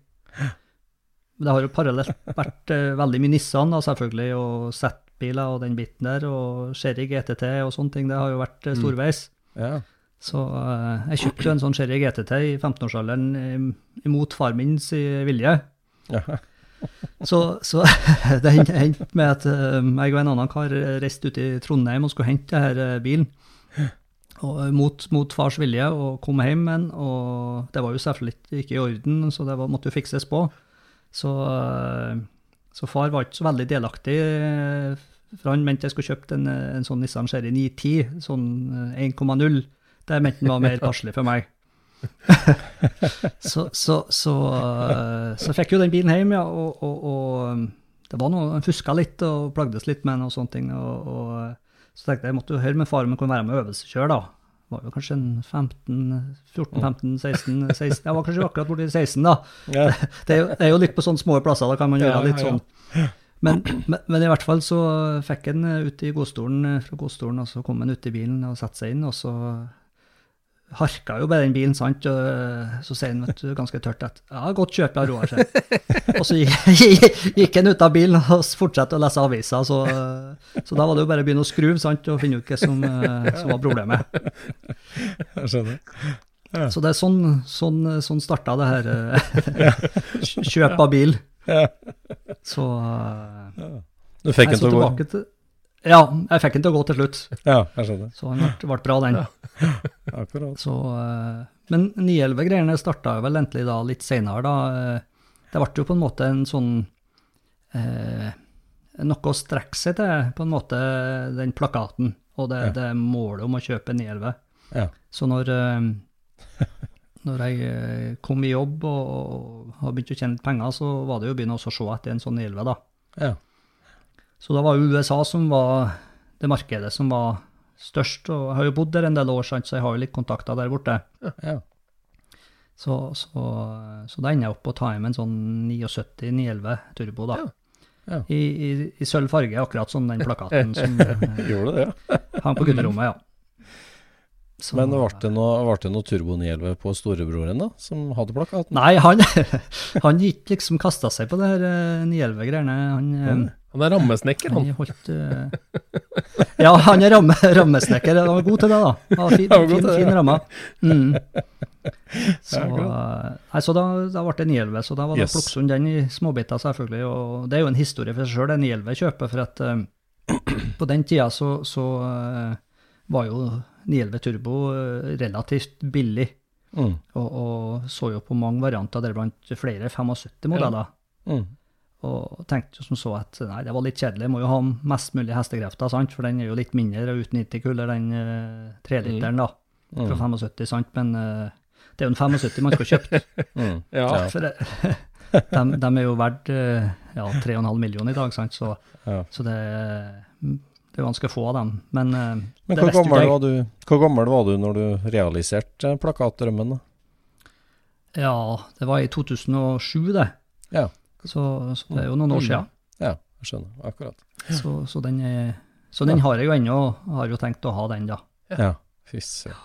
Det har jo parallelt vært veldig mye Nissan, da, selvfølgelig, og Z-biler og den biten der, og Sherry GTT og sånne ting. Det har jo vært storveis. storveis. Ja. Så uh, jeg kjøpte jo en sånn Sherry GTT i 15-årsalderen eh, imot far min sin vilje. Ja. Så, så det hendte med at eh, jeg og en annen kar reiste ut i Trondheim og skulle hente denne bilen. Og, eh, mot, mot fars vilje, og kom hjem med den. Og det var jo selvfølgelig ikke i orden, så det var, måtte jo fikses på. Så, eh, så far var ikke så veldig delaktig, eh, for han mente jeg skulle kjøpt en, eh, en sånn Nissan Cherry 910, sånn eh, 1,0. Det mente han var mer passelig for meg. så, så, så, eh, så fikk jo den bilen hjem, ja, og, og, og det var noe, han fuska litt og plagdes litt med den og sånne ting. Og så tenkte jeg jeg måtte jo høre med far om han kunne være med og øvelseskjøre, da. Var jo kanskje en 15, 14, 15, 16, 16 Jeg var kanskje akkurat borti 16, da. Det er, jo, det er jo litt på sånne små plasser, da kan man gjøre litt sånn. Men, men, men i hvert fall så fikk han ut i godstolen fra godstolen, og så kom han ut i bilen og satte seg inn, og så harka jo bare den bilen, sant, og så sier han vet du, ganske tørt at ja, godt kjøp av Roar. Og så gikk han ut av bilen og fortsatte å lese aviser, så, så da var det jo bare å begynne å skru sant, og finne ut hva som, eh, som var problemet. Jeg skjønner. Så det er sånn, sånn, sånn starta det her eh, kjøp av bil. Ja. Så ja. Du fikk så til å gå? Ja, jeg fikk den til å gå til slutt. Ja, jeg skjønner. Så den ble, ble bra, den. Akkurat. Så, eh, men 911-greiene starta vel endelig da litt seinere, da. Eh, Det ble jo på en måte en sånn eh, Noe å strekke seg til, på en måte, den plakaten. Og det, Ja. det målet om å kjøpe 911. Ja. Så når, eh, når jeg kom i jobb og, og har begynt å tjene penger, så var det jo å begynne å se etter en sånn 911, da. Ja. Så da var jo USA som var det markedet som var størst. Og jeg har jo bodd der en del år, så jeg har jo litt kontakter der borte. Ja. Så, så, så da ender jeg opp på å ta hjem en sånn 79 911 Turbo, da. Ja. I, i, I sølv farge, akkurat som den plakaten som eh, Gjorde det, ja. hang på gutterommet, ja. Så- Men ble det noe, noe Turbo 911 på storebroren, da? Som hadde plakaten? Nei, han, han gikk liksom kasta seg på det her eh, 911-greiene. Han, eh, Han er rammesnekker, han. han holdt uh... Ja, han er ramme, rammesnekker. Han var god til det, da. Han var fin, Han var fin, det, fin ja. ramme. Mm. Så, nei, så da, da ble det 911, så da var det Yes. Plukksund den i småbiter, selvfølgelig. Og det er jo en historie for seg sjøl, det 911-kjøpet. For at eh, på den tida så, så uh, var jo 911 Turbo relativt billig. Mm. Og, og så jo på mange varianter, deriblant flere 75-modeller. Mm. Og tenkte jo som så at nei, det var litt kjedelig, må jo ha mest mulig hestekrefter, sant? for den er jo litt mindre og uten 90 kuller, den uh, treliteren da, fra 75, sant? men eh, det er jo en 75 man skal kjøpe. Mm. Ja. For det, de, de er jo verdt eh, ja, 3,5 millioner i dag, sant? Så, Ja. så det, det er ganske få av dem. Men, eh, Men hvor gammel, var du, hvor gammel var du når du realiserte plakatdrømmen? da? Ja, det var i 2007 det. Ja. Så, så det er jo noen år siden. Ja, jeg skjønner. Akkurat. Så, så den, er, så den har jeg jo ennå, har jo tenkt å ha den da. Ja, fy søren.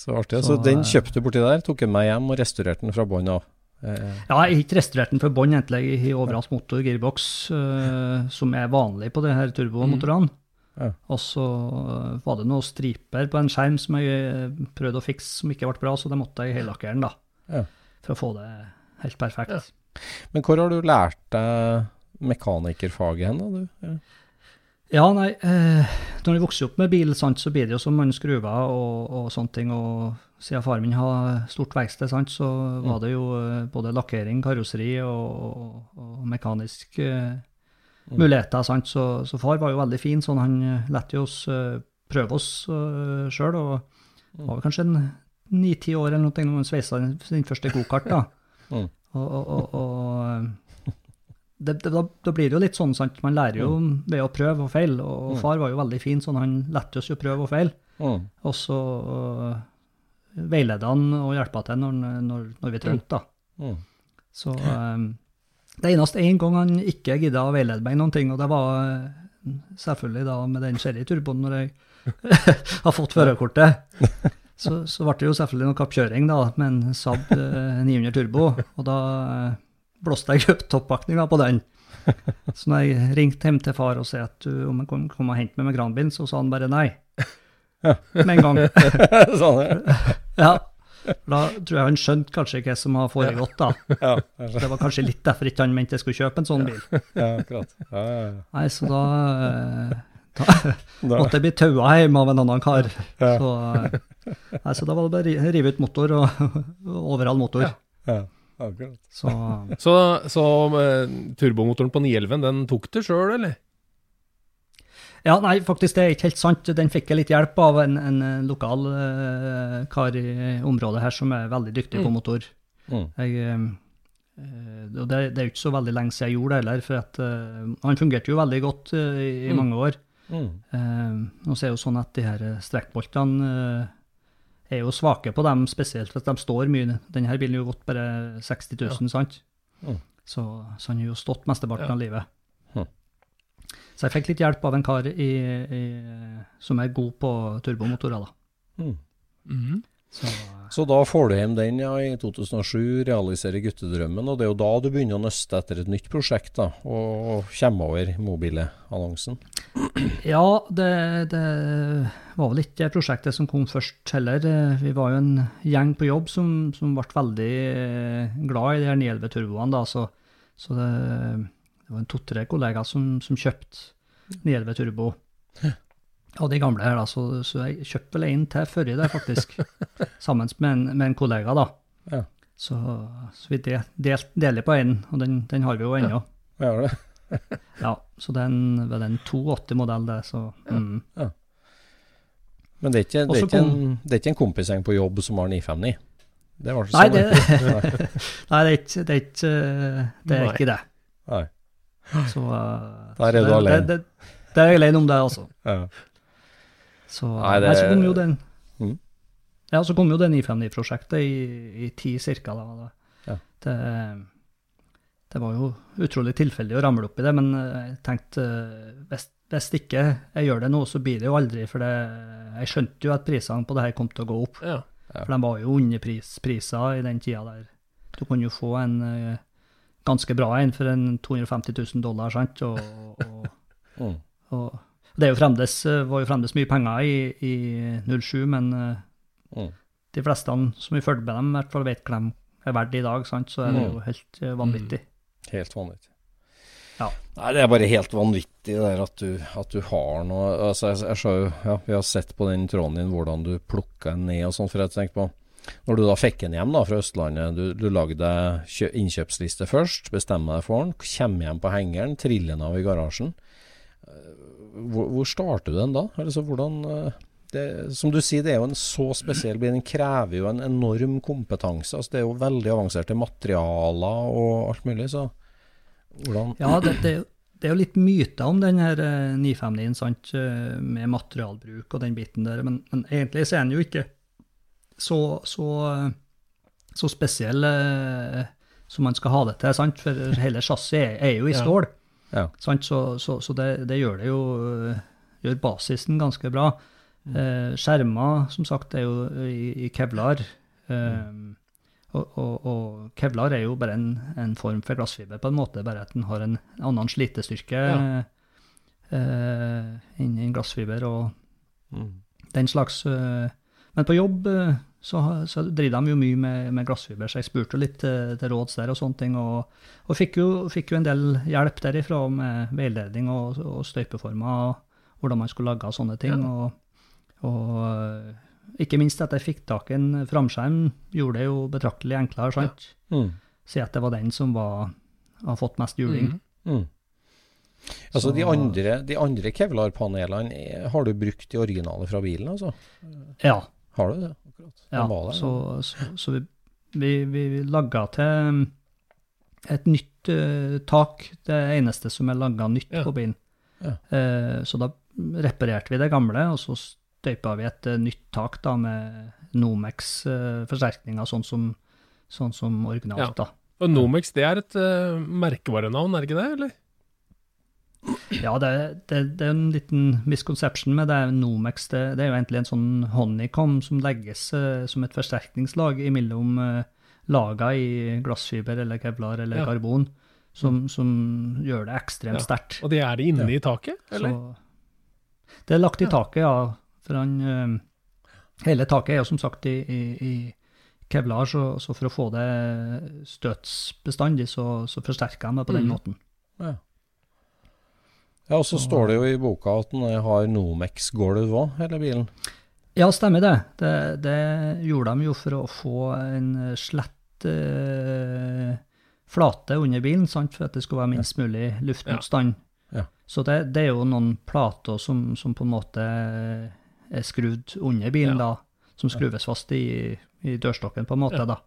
Så artig. Så, Så, den eh, kjøpte du borti der, tok den med hjem og restaurerte den fra bånn av. Eh, Ja, jeg har ikke restaurert den fra bånn, egentlig. Jeg har overalt motor, gearbox, eh, som er vanlig på de her turbomotorene. Ja. Og så eh, var det noen striper på en skjerm som jeg prøvde å fikse som ikke ble bra, så det måtte jeg hellakkere den, da. Ja. For å få det helt perfekt. Men hvor har du lært deg mekanikerfaget hen, da? du? Ja. Nei, eh, når du vokser opp med bil, sant, så blir det jo som mange skruver og, og sånne ting. Og siden faren min har stort verksted, sant, så var det jo eh, både lakkering, karosseri og, og, og mekanisk eh, muligheter. Sant, så, så far var jo veldig fin, sånn han eh, lette oss eh, prøve oss uh, sjøl. Og var vel kanskje ni-ti år eller noe når han sveisa sin første gokart. da. Mm. Og, og, og, det, det, da, da blir det jo litt sånn, sant. Man lærer jo ved å prøve og feile. Og far var jo veldig fin, sånn han lette oss jo prøve og feile. Mm. Og så uh, veileda han og hjelpa til når, når, når vi trengte, da. Mm. Så um, det eneste én gang han ikke gidda å veilede meg noen ting, og det var uh, selvfølgelig da med den Cherry-turboen når jeg har fått førerkortet. Så, så ble det jo selvfølgelig noe kappkjøring da, med en Saab eh, 900 Turbo, og da eh, blåste jeg opp toppakninga på den. Så når jeg ringte hjem til far og sa at du, om jeg kom, kom og hente meg med kranbilen, så sa han bare nei. Med en gang. sånn, ja. Ja. Da tror jeg han skjønte kanskje hva som har foregått, da. Ja. Det var kanskje litt derfor ikke han mente jeg skulle kjøpe en sånn bil. ja, akkurat. Nei, så da, eh, da Da- måtte jeg bli taua hjem av en annen kar. Ja. Så, eh, nei, så da var det bare å rive ut motor og, overall motor. ja, akkurat. Så Så, så eh, turbomotoren på 911, den tok du sjøl, eller? Ja, nei, faktisk det er ikke helt sant. Den fikk jeg litt hjelp av en, en eh, lokal uh, kar i området her som er veldig dyktig på motor. Mm. Jeg, eh, eh, det, det er jo ikke så veldig lenge siden jeg gjorde det heller, for at, uh, han fungerte jo veldig godt i, i mange år. Mm. Eh, nå ser er jo sånn at de her strekkboltene eh, er jo svake på dem, spesielt at de står mye. Denne bilen har jo gått bare 60 000, sant? Mm. Så, så han har jo stått mesteparten Ja. av livet. Hm. Så jeg fikk litt hjelp av en kar i, i, som er god på turbomotorer, da. Mm. Mhm. Så, Så da får du hjem den ja, i 2007, realiserer guttedrømmen, og det er jo da du begynner å nøste etter et nytt prosjekt, da, og kommer over mobile-annonsen. ja, det, det var vel ikke det prosjektet som kom først heller. Vi var jo en gjeng på jobb som, som ble veldig eh, glad i de her 911 turboene, da, så, så det, det var en to-tre kollegaer som, som kjøpte 911 turbo. Og de gamle her, da, så, så jeg kjøpte vel en til forrige der, faktisk. sammen med en, med en kollega, da. Ja. Så, så vi del, del, deler på en, og den, den har vi jo ennå. Ja, det. Ja, så det er en, vel en 280-modell, det, så mm. Men det er, ikke, det, er ikke kom- en, det er ikke en kompisgjeng på jobb som har 959? Det var Nei, det, Nei. nei, det er ikke det. Er ikke, det, er ikke det. Nei. Så, uh, Der er så du det, alene. Det, det, det er jeg alene om, det, altså. Ja. Så, Nei, det- så kom jo den Mm. Ja, så kom jo det 959-prosjektet i, i ti cirka. Da. da. Ja. Det, det var jo utrolig tilfeldig å ramle opp i det, men eh, jeg tenkte eh, hvis, hvis ikke jeg gjør det nå, så blir det jo aldri. For det, jeg skjønte jo at prisene på det her kom til å gå opp. Ja. For de var jo underpriser i den tida der. Du kunne jo få en eh, ganske bra en for en 250 000 dollar, sant? Og, og, Mm. og det er jo fremdes, eh, var jo fremdeles mye penger i, i 07, men eh, Mm. de fleste som vi følger med dem, i hvert fall vet hva de er verdt i dag, sant? så er det Mm. jo helt vanvittig. vanvittig. Helt vanvittig. Ja. Nei, det er bare helt vanvittig der at du, at du har noe Altså, jeg, jeg sa jo Ja, vi har sett på den tråden din hvordan du plukka den ned og sånn, for jeg tenkte på Når du da fikk den hjem da fra Østlandet, du, du lagde deg innkjøpsliste først, bestemmer deg for den, kommer hjem på hengeren, triller den av i garasjen. Eh, Hvor, hvor starter du den da? Altså, hvordan eh, det, Som du sier, det er jo en så spesiell bil. Den krever jo en enorm kompetanse. Altså, det er jo veldig avanserte materialer og alt mulig, så hvordan Ja, det, det, det er jo litt myter om den her eh, 959-en, sant, eh, med materialbruk og den biten der, men, men egentlig så er den jo ikke så, så, eh, så spesiell eh, som man skal ha det til, sant, for hele chassiset er, er jo i stål, Ja. Sant, så, så, så det, det gjør det jo, eh, gjør basisen ganske bra. Eh, skjermer, som sagt, er jo i, i kevlar, eh, og, og, og kevlar er jo bare en, en form for glassfiber, på en måte, bare at den har en annen slitestyrke Ja. eh, innen glassfiber og Mm. den slags. eh, men på jobb eh, så, så driver de jo mye med, med glassfiber, så jeg spurte litt til, til råds der og sånne ting, og, og fikk, jo, fikk jo en del hjelp derifra med veiledning og, og støypeformer, og hvordan man skulle lage sånne ting. Ja. Og, og eh, ikke minst at jeg fikk tak i en framskjerm, gjorde det jo betraktelig enklere, sant? Mm. Si at det var den som var, har fått mest juling. Mm. Mm. Altså Så- de andre, de andre Kevlar-panelene er- har du brukt de originale fra bilen, altså? Ja. Har du det? Akkurat. De Ja, var der, så, så, så vi, vi, vi laga til et nytt uh, tak, det eneste som er laga nytt Ja. på bilen. Ja. Uh, så da reparerte vi det gamle, og så støypa vi et uh, nytt tak da med Nomex-forsterkninger, sånn, som, sånn som originalt. Ja. da. Og Nomex, det er et uh, merkevarenavn, er det ikke det, eller? Ja, det, det, det er en liten misconception med det. Nomex det, det er jo egentlig en sånn honeycomb som legges uh, som et forsterkningslag imellom uh, lagene i glassfiber eller kevlar eller Ja. karbon, som, som gjør det ekstremt Ja. sterkt. Og det er det inne i taket, eller? Så det er lagt i taket, ja. For han uh, Hele taket er jo som sagt i, i, i kevlar, så, så for å få det støtsbestandig, så, så forsterker de det på den mm. måten. Ja. Ja, og så står det jo i boka at den har Nomex-gulv òg, hele bilen. Ja, stemmer det. det. Det gjorde de jo for å få en slett eh, flate under bilen, sant? for at det skulle være minst mulig luftmotstand. Ja. Så det, det er jo noen plater som, som på en måte er skrudd under bilen, Ja. da, som skruves fast i, i dørstokken, på en måte, Ja. da.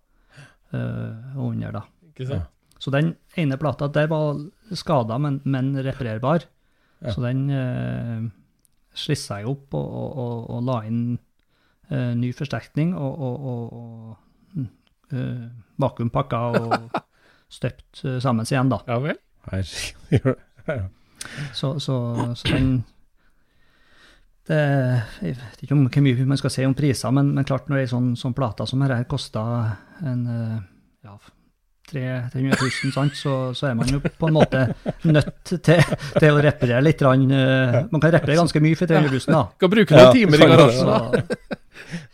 Eh, og under, da. Ikke sant? Så den ene plata der var skada, men, men reparerbar. Ja. Så den uh, slissa jeg opp og, og, og, og la inn eh, ny forsterkning og, og, og, og eh, vakuumpakka og støpt eh, sammen igjen, da. Ja vel? Herregud. Så, så, så den det, Jeg vet ikke om hvor mye man skal si om priser, men, men klart når ei sånn, sånn plate som dette koster en eh, ja, 300 000, sant, så, så er man jo på en måte nødt til, til å reparere litt. Rann, eh, Man kan reparere ganske mye for 300 000, da. Kan bruke noen Ja, timer i garasjen, da.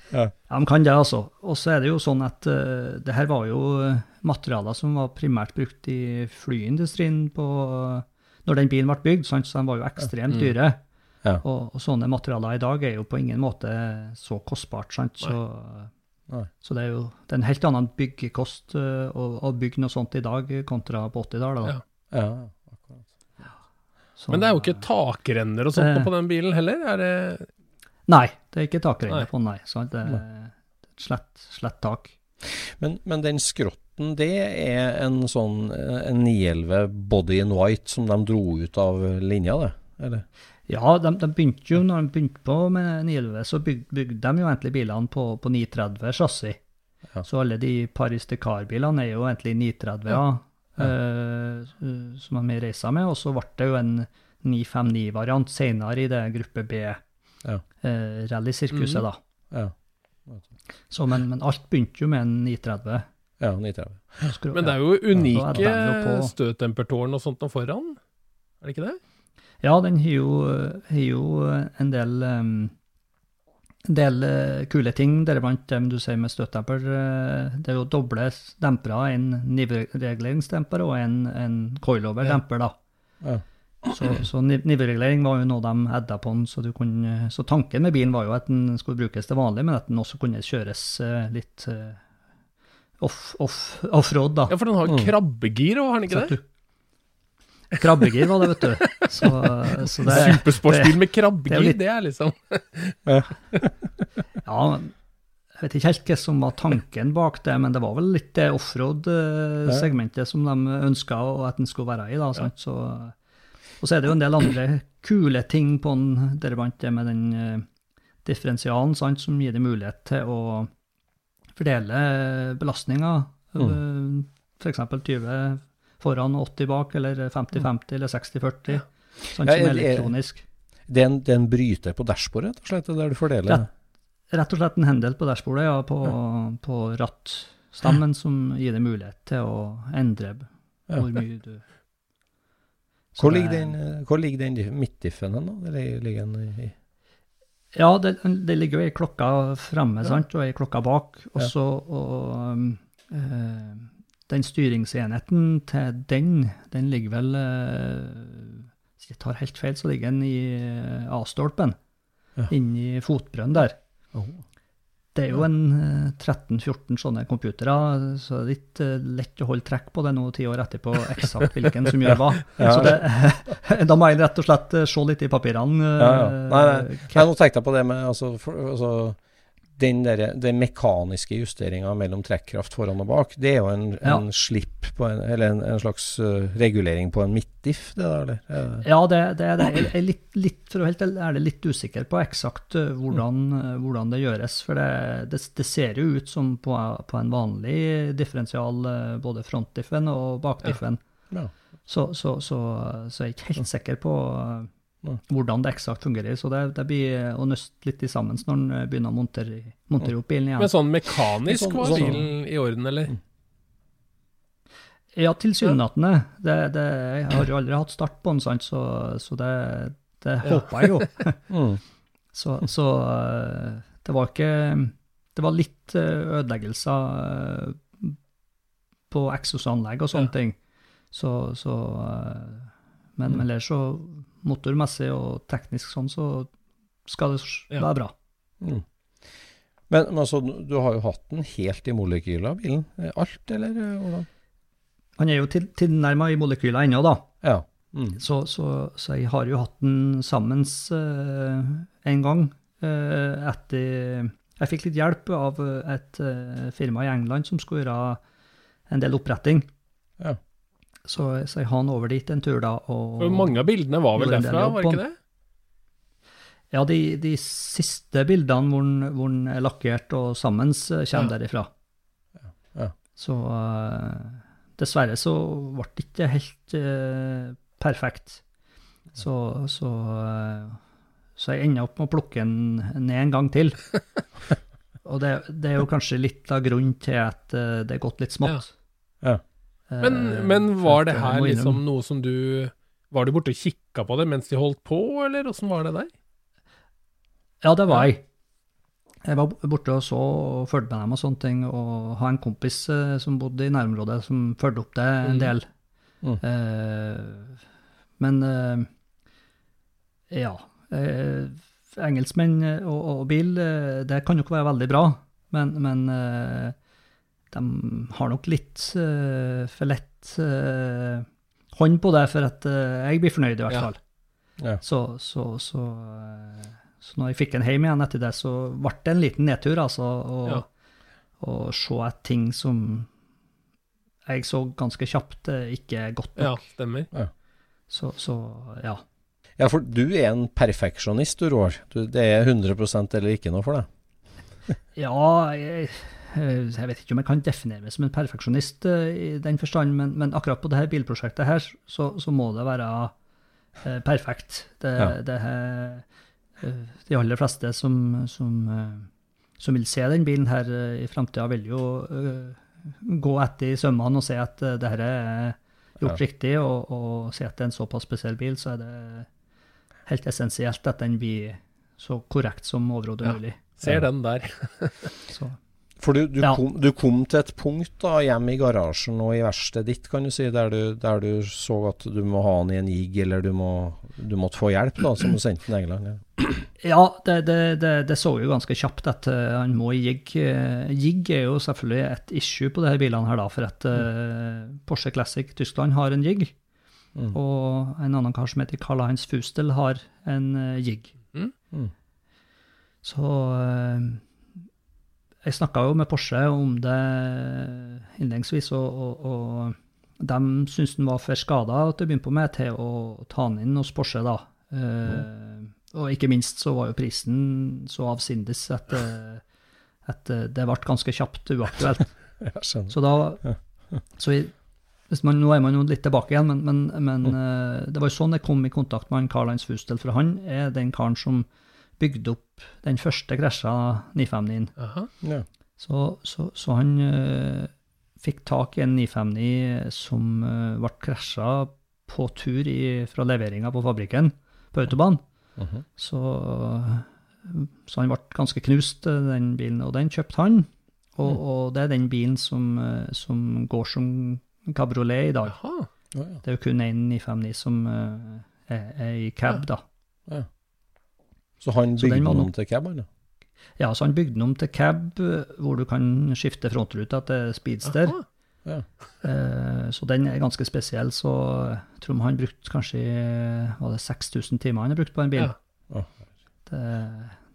Ja. Ja, man kan det, altså. Og så er det jo sånn at uh, det her var jo eh, materialer som var primært brukt i flyindustrien på, når den bilen ble bygd, sant? så de var jo ekstremt dyre. Ja. Og, og sånne materialer i dag er jo på ingen måte så kostbart. Sant? Så, Nei. så det er jo det er en helt annen byggekost eh, å, å bygge noe sånt i dag kontra på 80-tallet. da. Ja. Ja, akkurat. Så- Men det er jo ikke takrenner og sånt Det- på den bilen heller? Er det Nei, det er ikke takrenner Nei. på den, nei. Sant? Det er et slett, slett tak. Men, men den skrotten, det er en sånn eh, en 911 body in white som de dro ut av linja, det? Eller? Ja, de, de begynte jo, når de begynte på med 911, så bygde, bygde de jo egentlig bilene på, på 930 chassis. Ja. Så alle de Paris Decar-bilene er jo egentlig 930 ja. eh, som de reiser med. Og så ble det jo en 959-variant senere i det gruppe B Ja. eh, rallysirkuset, da. Ja. Så, men, men alt begynte jo med en 930. ja 930. Skro- Men det er jo unike ja, er støttempertårn og sånt nå foran? Er det ikke det? Ja, den har jo, har jo en del um, en del uh, kule ting, deriblant dem du sier med støtdemper. Uh, det er jo doble dempere, en nivåreguleringsdemper og en, en coilover-demper. da. Ja. Så, så nivåregulering var jo noe de edda på den, så, du kunne, så tanken med bilen var jo at den skulle brukes til vanlig, men at den også kunne kjøres uh, litt eh, off- off- off-road, da. Ja, for den har Mm. krabbegir òg, har den ikke Så det? Krabbegir var det, vet du. Så, så det, Supersportsbil med det er krabbegir, litt- det er liksom Ja, jeg vet ikke helt hva som var tanken bak det, men det var vel litt det offroad-segmentet som de ønska at den skulle være i. da, sant? Så, og så er det jo en del andre kule ting på den, deriblant det med den eh, differensialen, sant, som gir deg mulighet til å fordele belastninga. Mm. F.eks. 20 foran og 80 bak, eller 50-50 eller 60-40, sånn Ja, som er- elektronisk. Det er en, det er en bryter på dashbordet, rett og slett, der du fordeler Rett. Rett og slett en hendel på dashbordet, ja, på, på rattstammen, som gir deg mulighet til å endre hvor mye du Hvor ligger den, hvor ligger den midtdiffen hen, da? Det ligger- den i Ja, det, det ligger jo ei klokke fremme, sant, og ei klokke bak. Og Ja. så um, eh, Den styringsenheten til den, den ligger vel eh, Hvis jeg tar helt feil, så ligger den i eh, A-stolpen. Ja. Inni fotbrønnen der. Oh. Det er jo en eh, 13-14 sånne computere, så det er litt eh, lett å holde trekk på det nå ti år etterpå, eksakt hvilken som gjør hva. Ja. Så det, da må jeg rett og slett eh, se litt i papirene. eh, Ja, ja. Nei, nei. Nei, nå tenkte jeg på det med altså, for, altså den, der, den mekaniske justeringa mellom trekkraft foran og bak, det er jo en, Ja. en slipp på en, eller en, en slags uh, regulering på en midtdiff, det der, eller? Er det- Ja, det, det er det. Jeg er litt, litt, for å helt ærlig litt usikker på eksakt hvordan, hvordan det gjøres. For det, det, det ser jo ut som på, på en vanlig differensial, både frontdiffen og bakdiffen. Ja. Så, så, så, så jeg er ikke helt sikker på. Hvordan det eksakt fungerer. Så det, det blir å nøste litt i sammen når en eh, begynner å montere, montere opp bilen igjen. Men sånn mekanisk Sånn- var sånn- bilen i orden, eller? Ja, tilsynelatende. Det, det, jeg har jo aldri hatt start på den, sant? så, så det, det håper jeg jo. Mm. Så, så eh, det var ikke Det var litt eh, ødeleggelser på eksosanlegg og sånne ting. Så, så Men Mm. ellers så motormessig og teknisk sånn, så skal det Ja. være bra. Mm. Men, men altså, du har jo hatt den helt i molekyler, bilen. Alt, eller eh, hvordan? Han er jo til, tilnærma i molekyler ennå, da. Ja. Mm. Så, så, så jeg har jo hatt den sammen eh, en gang. eh, etter Jeg fikk litt hjelp av et eh, firma i England som skulle gjøre en del oppretting. Ja. Så, så jeg har han over dit en tur, da. Og, For mange av bildene var vel derfra, var ikke det? Ja, de, de siste bildene hvor den- hvor den er lakkert og sammen, kommer Ja. derifra. Ja. Så uh, dessverre så ble det ikke helt uh, perfekt. Så, så, uh, så jeg enda opp med å plukke den ned en gang til. Og det, det er jo kanskje litt av grunnen til at det er gått litt smått. Ja. Eh, Men, men var det her liksom noe som du Var du borte og kikka på det mens de holdt på, eller åssen var det der? Ja, det var jeg. Jeg var borte og så og fulgte med dem og sånne ting, og har en kompis eh, som bodde i nærområdet, som fulgte opp det en Mm. del. Mm. Eh, men eh, ja. Eh, engelskmenn og, og bil, eh, det kan jo ikke være veldig bra, men, men eh, de har nok litt uh, for lett uh, hånd på det, for at uh, jeg blir fornøyd i hvert Ja. fall. Ja. Så, så, så, eh, så når jeg fikk den hjem igjen etter det, så ble det en liten nedtur, altså, å Ja. se at ting som jeg så ganske kjapt ikke er godt Ja, stemmer. stemmer. Så, så ja. Ja, for du er en perfeksjonist, du, Roar. Det er 100% eller ikke noe for deg. Ja, jeg, jeg vet ikke om jeg kan definere meg som en perfeksjonist eh, i den forstand, men, men akkurat på dette bilprosjektet her, så, så må det være eh, perfekt. Det, Ja. det her, eh, de aller fleste som, som, eh, som vil se den bilen her eh, i framtida, vil jo eh, gå etter i sømmene og se at det her er gjort Ja. riktig, og, og se at det er en såpass spesiell bil, så er det helt essensielt at den blir så korrekt som overhodet Ja. mulig. Ser den der. Så. For du, du, Ja. kom, du kom til et punkt da, hjemme i garasjen og i verkstedet ditt, kan du si, der du, der du så at du må ha han i en jigg, eller du, må, du måtte få hjelp, da, som du sendte til England. Ja. Ja, det, det, det, det så jo ganske kjapt at eh, han må i jigg. Eh, jigg er jo selvfølgelig et issue på disse bilene her, da, for at eh, Porsche Classic Tyskland har en jigg. Mm. Og en annen kar som heter Karl-Heinz Fustel har en jigg. Mm. Mm. Så jeg snakka jo med Porsche om det innledningsvis, og, og, og de syntes den var for skada til å begynne på med til å ta den inn hos Porsche, da. Eh, Og ikke minst så var jo prisen så avsindes at, eh, at det ble ganske kjapt uaktuelt. Så da så i, hvis man, Nå er man jo litt tilbake igjen, men, men, men eh, det var jo sånn jeg kom i kontakt med han Karl Hans Fustel, for han er den karen som bygde opp den første krasja 959. Aha. Ja. Så, så, så han uh, fikk tak i en 959 som uh, ble krasja på tur i, fra leveringa på fabrikken på autobahn. -huh. Så, så han ble ganske knust, eh, den bilen, og den kjøpte han. Og, Mm. og det er den bilen som, som går som kabriolet i dag. Ja, ja. Det er jo kun én 959 som er, er i cab, da. Så han Så den bygde den om til cab, Eller? Ja. Ja, så han bygde den om til cab, eh, hvor du kan skifte frontruta til speedster. Aha. Ja. Eh, Så den er ganske spesiell, så jeg tror han brukte kanskje var det 6000 timer han har brukt på en bil. Ja. Oh. Det,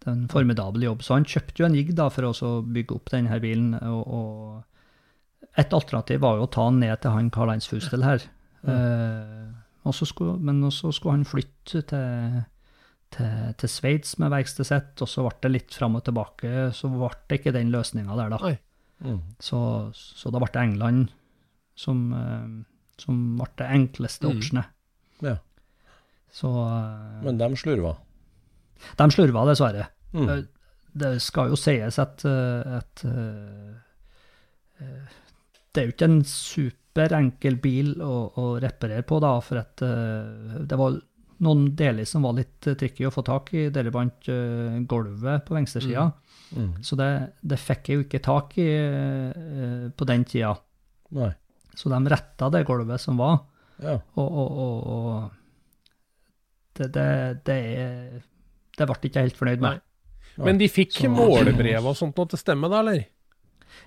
det er en formidabel jobb. Så han kjøpte jo en jigg da for å bygge opp denne bilen. Og, og et alternativ var jo å ta den ned til han Karl-Heinz Fustel her. Eh, og så skulle, men så skulle han flytte til, til, til Sveits med verkstedet sitt, og så ble det litt fram og tilbake. Så ble det ikke den løsninga der, da. Mm. Så, så da ble det England som, eh, som ble det enkleste Mm. Ja. Så eh, Men de slurva. de slurva, dessverre. Mm. Eh, Det skal jo sies at, at det er jo ikke en superenkel bil å, å reparere på, da, for at det var noen deler som var litt eh, tricky å få tak i, deriblant uh, gulvet på venstresida. Mm. Så det, det fikk jeg jo ikke tak i uh, på den tida. Nei. Så de retta det gulvet som var, Ja. og, og, og, og det, det, det, det ble jeg ikke helt fornøyd med. Nei. Men de fikk Så- målebrev og sånt noe til stemme, da, eller?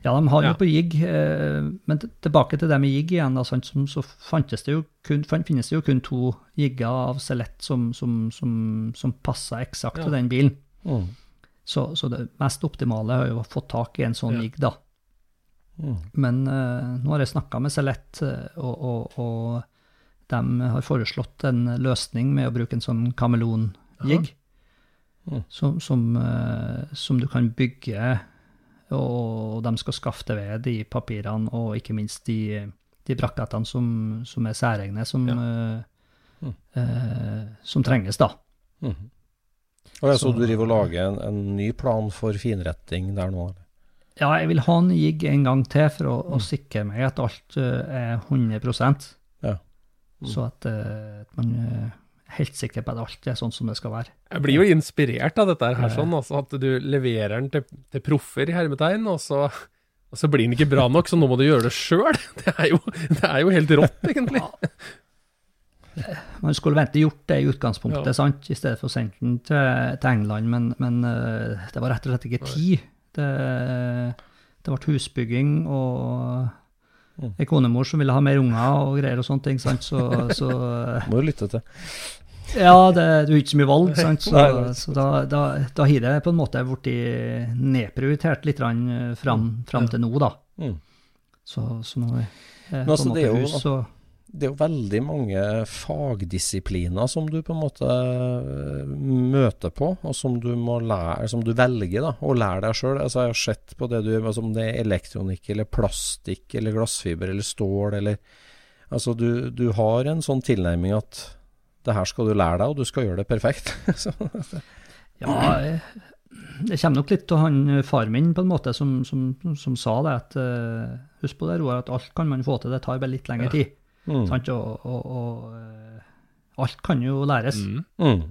Ja, de har jo Ja. på jigg, eh, men tilbake til det med jigg igjen, da, sant, så fantes det jo kun, finnes det jo kun to jigger av Celett som, som, som, som passer eksakt til den bilen. Mm. Så, så det mest optimale er jo å få tak i en sånn Ja. jigg, da. Mm. Men uh, nå har jeg snakka med Celett, eh, og, og, og de har foreslått en løsning med å bruke en sånn kameleon-jigg, mm. som, som, uh, som du kan bygge, og de skal skaffe til ved de papirene, og ikke minst de, de brakettene som, som er særegne, som, Ja. eh, Mhm. eh, som trenges, da. Mm. Og jeg så Så- du driver og lager en, en ny plan for finretting der nå? eller? Ja, jeg vil ha en jigg en gang til for å, å sikre meg at alt uh, er 100 Ja. Så at, uh, at man er helt sikker på at alt er sånn som det skal være. Jeg blir jo inspirert av dette her, sånn, altså at du leverer den til, til proffer i hermetegn, og så, og så blir den ikke bra nok, så nå må du gjøre det sjøl. Det, det er jo helt rått, egentlig. Man skulle vente gjort det i utgangspunktet, Ja. sant, i stedet for å sende den til, til England, men, men eh, det var rett og slett ikke tid. Det, det ble husbygging og. Ei konemor som ville ha mer unger og greier og sånne ting, sant, så, så Må du lytte til. Ja, det, du har ikke så mye valg, sant? så, så da, da, da har det på en måte blitt nedprioritert litt eh, fram, fram til nå, da. Mm. Så, så nå er det på en måte hus, så Det er jo veldig mange fagdisipliner som du på en måte øh, møter på, og som du må lære, som du velger da, å lære deg sjøl. Altså, jeg har sett på det du altså, om det er elektronikk eller plastikk eller glassfiber eller stål eller Altså, du, du har en sånn tilnærming at det her skal du lære deg, og du skal gjøre det perfekt. Ja, det kommer nok litt til han eh, far min, på en måte, som, som, som sa det, at eh, husk på det, Roar, at alt kan man få til, det tar bare litt lengre tid. Mm. Sant? Og, og, og eh, alt kan jo læres. Mm. Mm.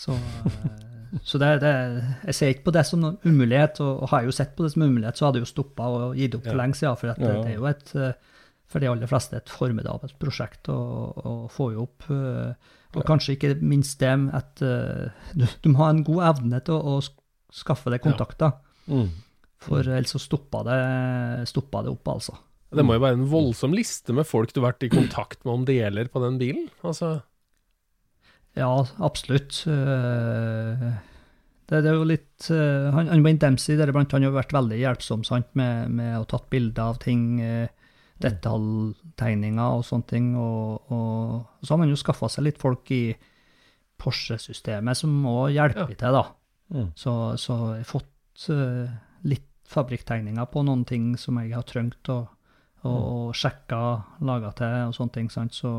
Så, eh, så det, det, jeg ser ikke på det som noen umulighet, og, og har jeg jo sett på det som umulighet, så hadde jeg jo stoppa og gitt opp for Ja. lenge siden. For at det, det er jo et, eh, for de aller fleste et formidabelt prosjekt å, å få jo opp. eh, Og kanskje ikke minst det at eh, du, du må ha en god evne til å, å skaffe deg kontakter, Mm. for ellers så stoppa det, stoppa det opp, altså. Det må jo være en voldsom liste med folk du har vært i kontakt med om deler på den bilen. Altså, Ja, absolutt. Eh, Det, det er jo litt eh, Han, han Wayne Dempsey deriblant, han har jo vært veldig hjelpsom sant, med, med å tatt bilder av ting, eh, detaljtegninger og sånne ting. Og, og, og så har man jo skaffa seg litt folk i Porsche-systemet som òg hjelper Ja. til, da. Mm. Så, så jeg har fått litt fabrikktegninger på noen ting som jeg har trengt å og, og sjekka, laga til og sånne ting. Sant? Så,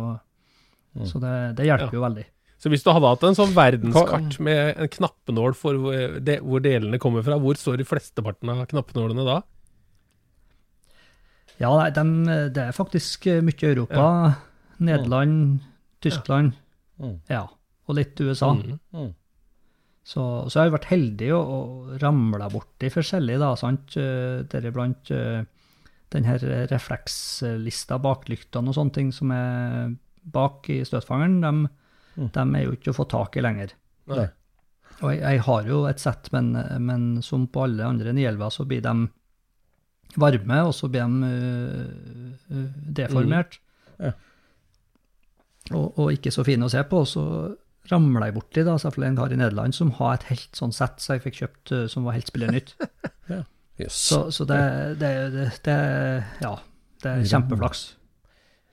så det, det hjelper Ja. jo veldig. så hvis du hadde hatt en sånn verdenskart med en knappenål for hvor, de, hvor delene kommer fra, hvor står de flesteparten av knappenålene da? Ja, nei, de, det er faktisk mye Europa. Nederland, Tyskland, Mm. ja, og litt USA. Mm. Mm. Så, så jeg har vært heldig og, og ramla borti forskjellig, da, sant. Eh, Deriblant uh, den her reflekslista, baklyktene og sånne ting som er bak i støtfangeren, de, Mm. de er jo ikke å få tak i lenger. Nei. Og jeg, jeg har jo et sett, men, men som på alle andre nielver, så blir de varme, og så blir de uh, uh, deformert. Mm. Ja. Og, og ikke så fine å se på. og Så ramla jeg borti da, selvfølgelig en kar i Nederland som har et helt sånn sett som jeg fikk kjøpt, som var helt spiller nytt. Jøss. Så, så det, det, det, det Ja, det er kjempeflaks.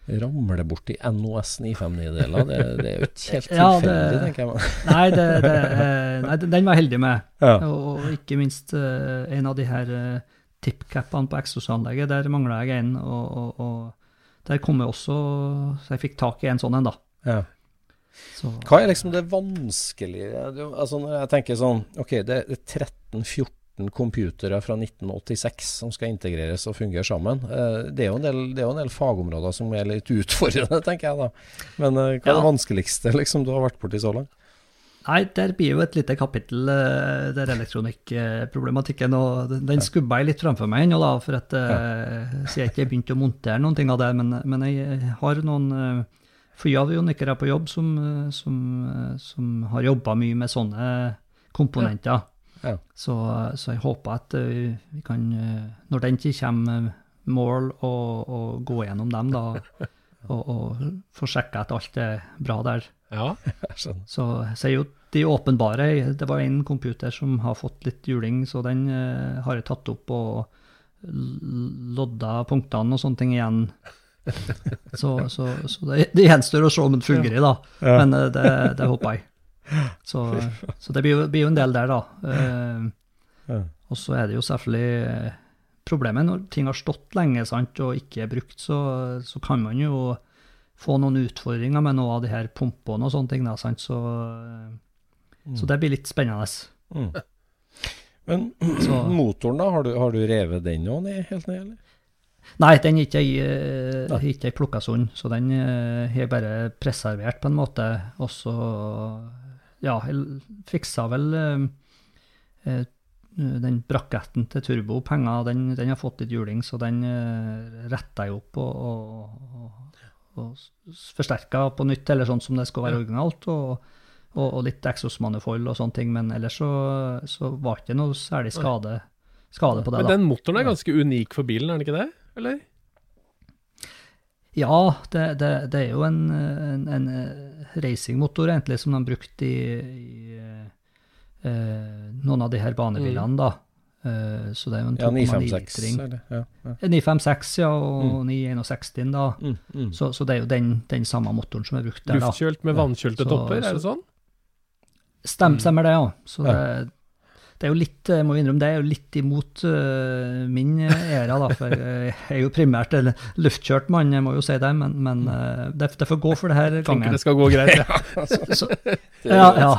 Ramle borti NOS 959-deler, det, det er jo ikke helt Ja, tilfeldig, tenker jeg. Nei, det, det, eh, nei, den var jeg heldig med. Ja. Og, ikke minst uh, en av de her uh, tipcapene på Exos-anlegget, der mangla jeg en. Og, og, og der kom jeg også Så jeg fikk tak i en sånn en, da. Ja. Så, Hva er liksom det vanskelige altså Når jeg tenker sånn Ok, det er 13-14 computere fra 1986 som skal integreres og fungere sammen. Eh, Det er jo en del, det jo en del fagområder som er litt utfordrende, tenker jeg da. Men eh, hva er det Ja. vanskeligste liksom du har vært borti så langt? Nei, der blir jo et lite kapittel, eh, der elektronikkproblematikken. Og den- skubba jeg litt framfor meg ennå, da, for at ja. siden jeg ikke begynte å montere noen ting av det. Men, men jeg har noen flyavionikere på jobb som, som, som har jobba mye med sånne komponenter. Ja. Så, så jeg håper at eh, vi kan, eh, når den tid kommer, mål å, og gå gjennom dem, da. Og, og få sjekka at alt er bra der. Ja. Jeg skjønner. Så, så er jo de åpenbare Det var en computer som har fått litt juling, så den eh, har jeg tatt opp og lodda punktene og sånne ting igjen. Så, så, så det, det gjenstår å se om det fungerer, da. Ja. Men eh, det, det håper jeg. Så, så det blir jo, blir jo en del der, da. Eh, og så er det jo selvfølgelig eh, Problemet når ting har stått lenge sant, og ikke er brukt, så, så kan man jo få noen utfordringer med noe av de her pumpene og sånne ting. Da, sant? Så, Så det blir litt spennende. Mm. Men Så- motoren, da? Har du, har du revet den nå ned, helt ned, eller? Nei, den er ikke jeg, eh, plukka sånn, så den eh, har jeg bare preservert på en måte. Og så, ja, jeg fiksa vel eh, eh, den braketten til turbopenger, den, den har fått litt juling, så den eh, retta jeg opp og, og, og, og forsterka på nytt, eller sånn som det skal være originalt. og og, og litt eksosmanifold og sånne ting, men ellers så, så var det ikke noe særlig skade, skade på det. Men da. den motoren er ganske unik for bilen, er den ikke det? Eller? Ja, det, det, det er jo en, en, en eh, racingmotor egentlig som de brukte i, i eh, noen av de her banebilene, da. Eh, så det er jo en Ja, 2,9 956, litring. eller? Ja. ja. 956, ja, og 961 da. Mm, mm. Så, så det er jo den, den samme motoren som er brukt der, da. Luftkjølt med Ja. vannkjølte Så- topper, er det sånn? Stem, stemmer det, ja. Så Ja. det, det er jo litt, jeg må innrømme, det er jo litt imot uh, min æra, da. For jeg er jo primært en luftkjørt mann, jeg må jo si det, men, men uh, det, det får gå for det her Tenker gangen. det skal gå greit, ja. Så, ja, ja.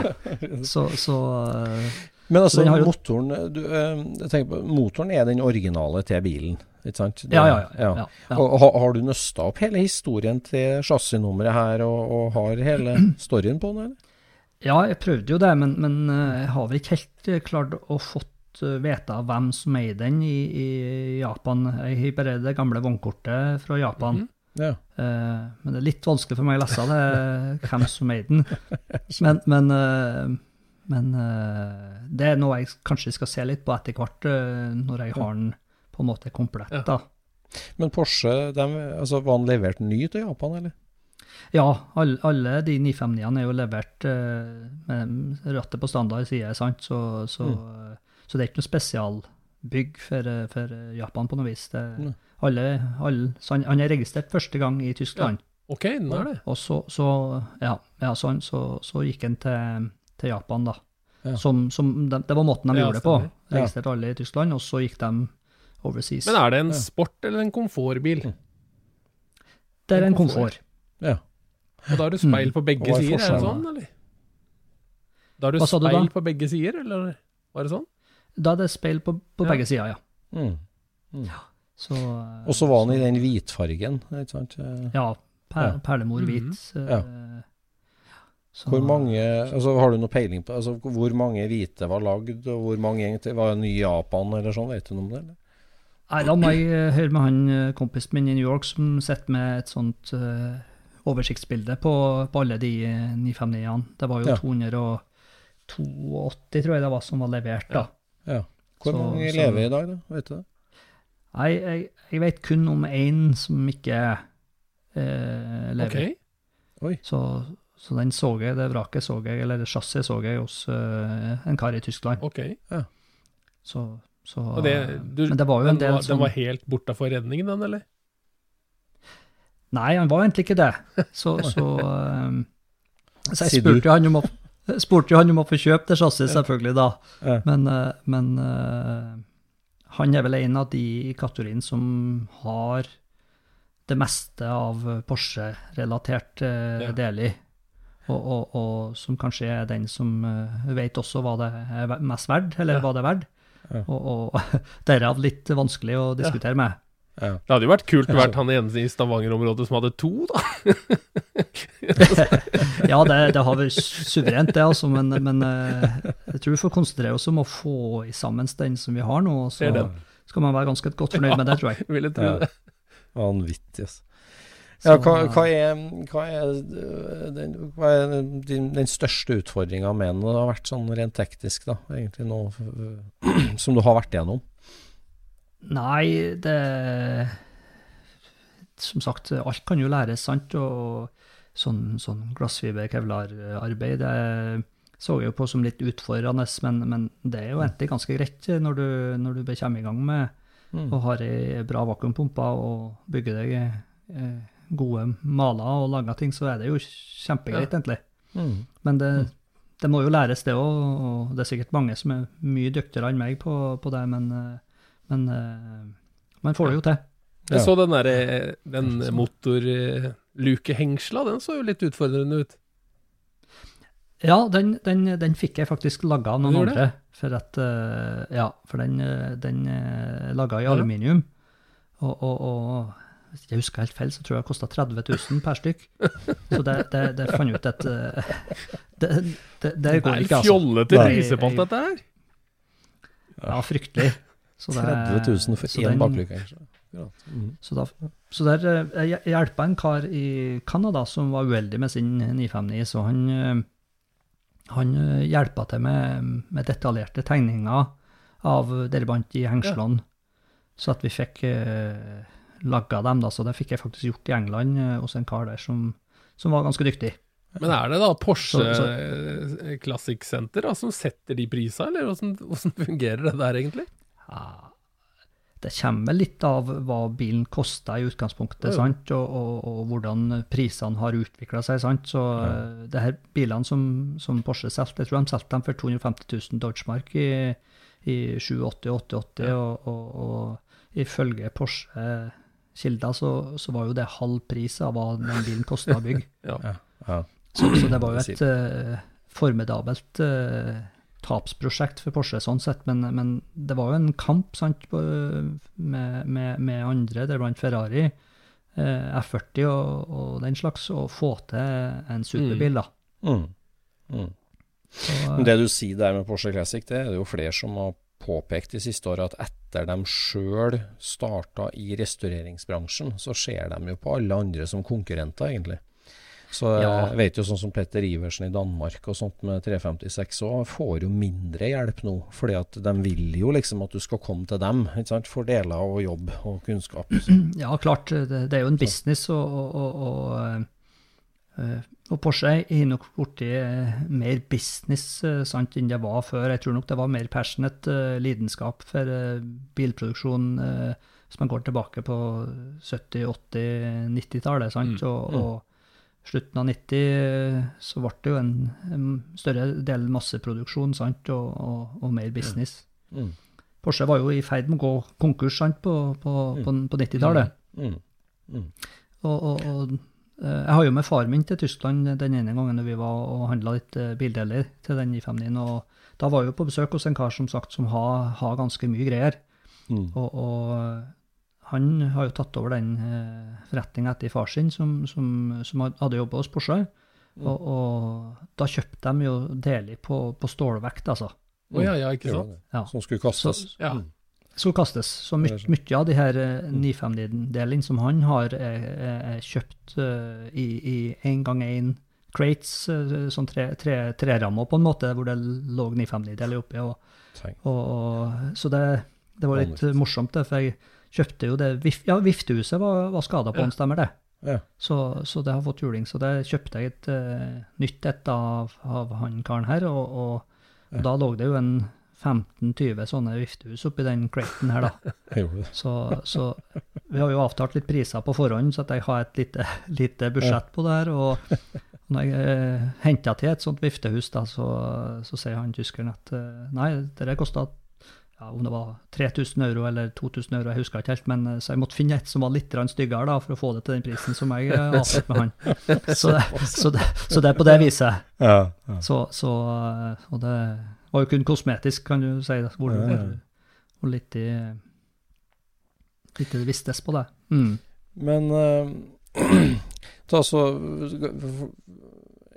Så, så uh, Men altså, jo- motoren du, eh, på, Motoren er den originale til bilen, ikke sant? Det- ja, ja, ja, ja, ja. Og, har, har du nøsta opp hele historien til chassisnummeret her, og, og har hele storyen på den, eller? Ja, jeg prøvde jo det, men, men eh, jeg har vel ikke helt eh, klart å fått eh, vite hvem som eier den i, i Japan. Jeg har bare det gamle vognkortet fra Japan. Ja. Eh, men det er litt vanskelig for meg å lese det, hvem som eier den. Men, men, men det er noe jeg kanskje skal se litt på etter hvert, når jeg har den på en måte komplett. Ja. da. Men Porsche, de, altså, var den levert ny til Japan, eller? Ja, alle, alle de 959-ene er jo levert eh, med rattet på standard side, sant? Så, så, så det er ikke noe spesialbygg for, for Japan på noe vis. Det, alle, alle, så han, han er registrert første gang i Tyskland, Ok, den er det. og så, så, ja, ja, så, så, så gikk han til, til Japan, da. Ja. Som, som de, det var måten de Ja, gjorde det på. Ja. Registrerte alle i Tyskland, og så gikk de overseas. Men er det en sport eller en komfortbil? det er en komfort. Ja. Og da har du speil på begge er sider, er det sånn, eller? Da har du Hva sa du da? speil på begge sider, eller var det sånn? Da er det speil på, på Ja. begge sider, ja. Mm. Så, eh, Og så var han i den hvitfargen, ikke sant? Eh, Ja, per, Ja. perlemor hvit. Ja. eh, så- Hvor mange, altså Har du noe peiling på altså, hvor mange hvite var lagd, og hvor mange egentlig var ny i Japan, eller sånn? Vet du noe om det? eller? Nei, da må jeg eh, høre med han eh, kompisen min i New York som sitter med et sånt eh, oversiktsbilde på, på alle de eh, 959-ene. Det var jo Ja. 282, tror jeg det var, som var levert, da. Ja. Hvor Så- mange så- lever i dag, da? Vet du det? Nei, jeg, jeg vet kun om én som ikke eh, lever. Ok. Så, så den så jeg, det vraket så jeg, eller det chassiset så jeg hos uh, en kar i Tyskland. ok. Så, så Og det, du, Men det var jo en del som den var helt bortafor redningen, den, eller? Nei, han var egentlig ikke det. Så, så, ehm, så jeg spurte jo han om å, spurte jo han om å få kjøpe det chassiset, selvfølgelig, da. Men, eh, men eh, han er vel en av de i kategorien som har det meste av Porsche-relatert uh, Ja. del i. Og, og, og som kanskje er den som uh, vet også hva det er mest verdt, eller Ja. hva det er verdt. Ja. Og, og derav litt vanskelig å diskutere med. Ja. Det hadde jo vært kult å vært han eneste i Stavanger-området som hadde to, da. Ja, det, det har vært suverent, det, altså, men, men eh, jeg tror vi får konsentrere oss om å få i sammen den som vi har nå, og så skal man være ganske godt fornøyd med det, tror jeg. Ville tro Ja. det. Vanvittig, altså. Ja, hva, hva er, hva er, øh, den, hva er din, den største utfordringa med den? Det har vært sånn rent teknisk, da, egentlig nå, som du har vært igjennom? Nei, det Som sagt, alt kan jo læres, sant, og sånn, sånn glassfiber-kevlar-arbeid, det så jeg jo på som litt utfordrende, men, men det er jo egentlig ganske greit når du, når du kommer i gang med Mm. og har ei bra vakuumpumpe og bygger deg eh, gode maler og lager ting, så er det jo kjempegreit, egentlig. Mm. Men det, det må jo læres, det òg, og det er sikkert mange som er mye dyktigere enn meg på, på det, men, eh, men uh, man får det jo til. Jeg så den derre Den motorlukehengsla, den så jo litt utfordrende ut. Ja, den, den, den fikk jeg faktisk laga av noen andre. For at uh, Ja, for den, eh, den uh, laga i aluminium. Og, og, og hvis jeg husker helt feil, så tror jeg det kosta 30 000 per stykk. Så det, det, det fant ut at eh, det, det, det Det går er ikke, altså. fjollete priser på alt dette her. Ja, fryktelig. Så det- 30 000 for én baklykke. Ja. Mm. Så, da, så der eh, jeg hjelpa en kar i Canada som var uheldig med sin 959, så han, eh, han eh, hjelpa til med, med detaljerte tegninger av derbant i hengslene, så at vi fikk eh, laga dem. da, Så det fikk jeg faktisk gjort i England hos en kar der som, som var ganske dyktig. Men er det da Porsche Så- Classic Center da, som setter de prisene, eller hvordan, hvordan fungerer det der egentlig? Ja, det kommer litt av hva bilen koster i utgangspunktet, Ja, ja. sant? Og, og, og hvordan prisene har utvikla seg. sant? Så ja. det her bilene som, som Porsche solgte, jeg tror de solgte dem for 250 000 Dodgemark i, i 87 og 88, og, og, og ifølge Porsche-kilder så, så var jo det halv pris av hva den bilen kosta å bygge. Ja. Ja. Så, så det var jo et uh, formidabelt eh, tapsprosjekt for Porsche, sånn sett, men, men det var jo en kamp sant, på, med, med, med andre, deriblant Ferrari, eh, F40 og, og den slags, å få til en superbil. da. Mm. Mm. Så, Men det du sier der med Porsche Classic, det er det jo flere som har påpekt de siste åra, at etter de sjøl starta i restaureringsbransjen, så ser de jo på alle andre som konkurrenter, egentlig. Så Ja. jeg vet jo sånn som Petter Iversen i Danmark og sånt med 356 òg, får jo mindre hjelp nå. fordi at de vil jo liksom at du skal komme til dem, ikke sant, for deler og jobb og kunnskap. ja, klart, det, det er jo en business, og, og, og, og, eh, Porsche er nok blitt mer business eh, sant, enn det var før. Jeg tror nok det var mer passionate eh, lidenskap for eh, bilproduksjon eh, hvis man går tilbake på 70-, 80-, 90-tallet. sant, Mm, og, og slutten av 90 eh, så ble det jo en, en større del masseproduksjon sant, og, og, og mer business. Mm. Porsche var jo i ferd med å gå konkurs sant, på, på, på, på 90-tallet. Mm. Mm. Og, og, og eh, jeg har jo med far min til Tyskland den ene gangen når vi var og handla litt eh, bildeler til den 959, og da var jeg jo på besøk hos en kar som sagt som har, har ganske mye greier. Mm. Og han har jo tatt over den eh, forretninga etter far sin, som, som, som hadde jobba hos Porsche. Og, og da kjøpte de jo deler på, på stålvekt, altså. Å ja, ja, ikke sant? Ja. Som skulle kastes. Ja. Mm. Skulle kastes. Så my, mye av de her eh, 959-delene som han har, er, er, er kjøpt eh, i, i en gang én crates, eh, sånn tre, tre, på en måte, hvor det lå 959-deler oppi. Og, og, og, så det, det var litt morsomt, det, for jeg kjøpte jo det Ja, viftehuset var, var skada på Ja. stemmer det? Ja. Så, så det har fått juling. Så det kjøpte jeg et uh, nytt et av, av han karen her, og, og, og da lå det jo en 15-20 sånne viftehus oppi den craten her, da. Så, så vi har jo avtalt litt priser på forhånd, så at jeg har et lite, lite budsjett på det her. Og når jeg henter henta til et sånt viftehus, da, så, så sier han tyskeren at eh, nei, det kosta ja, om det var 3000 euro eller 2000 euro, jeg husker ikke helt, men eh, så jeg måtte finne et som var litt styggere da, for å få det til den prisen som jeg eh, avtalte med han. Så det, så, det, så det er på det viset. Ja, ja. Så, så, eh, og det var jo kun kosmetisk, kan du si, hvor, Ja, hvor litt, i, litt det vistes på det. Mm. Men uh, ta så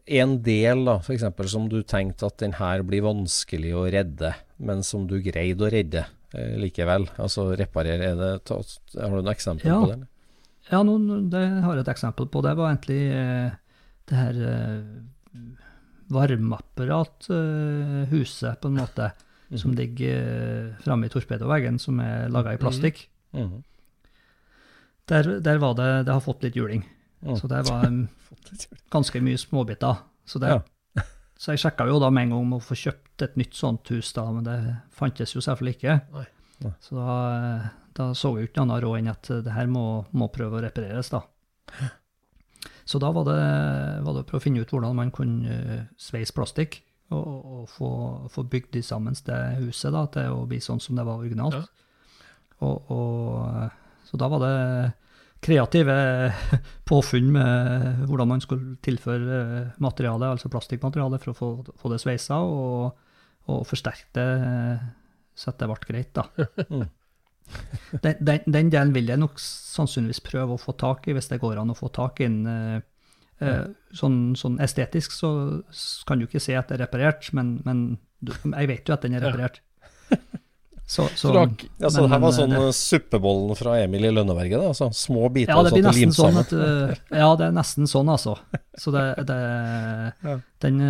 En del, da, for eksempel, som du tenkte at den her blir vanskelig å redde, men som du greide å redde eh, likevel. Altså reparere. Er det, ta, har du noen eksempler Ja. på det? eller? Ja, nå- det har jeg et eksempel på. Det var egentlig eh, det her eh, varmeapparathuset, på en måte, som ligger eh, framme i torpedoveggen, som er laga i plastikk. Mhm. Der, der var det Det har fått litt juling. Mm. Så det var um, ganske mye småbiter. Så, det, Ja. så jeg sjekka jo da med en gang om å få kjøpt et nytt sånt hus, da, men det fantes jo selvfølgelig ikke. Nei. Nei. Så da, da så jeg jo ikke annet råd enn at det her må, må prøve å repareres, da. Så da var det, var det å prøve å finne ut hvordan man kunne eh, sveise plastikk, og, og, og få, få bygd det sammen det huset da, til å bli sånn som det var originalt. Ja. Og, og, så da var det kreative påfunn med hvordan man skulle tilføre materiale, altså plastikkmateriale, for å få, få det sveisa, og, og forsterke det, så at det ble greit, da. Den, den, den delen vil jeg nok sannsynligvis prøve å få tak i, hvis det går an å få tak i den. eh, eh, Sånn, sånn estetisk så kan du ikke se at det er reparert, men, men jeg vet jo at den er Ja. Så, så, Så du har Ja, så men- her var sånn eh, eh, suppebollen fra Emil i Lønneberget, da? Altså, små biter Ja, det og blir nesten sånn at uh, Ja, det er nesten sånn, altså. Så det, det Ja. Den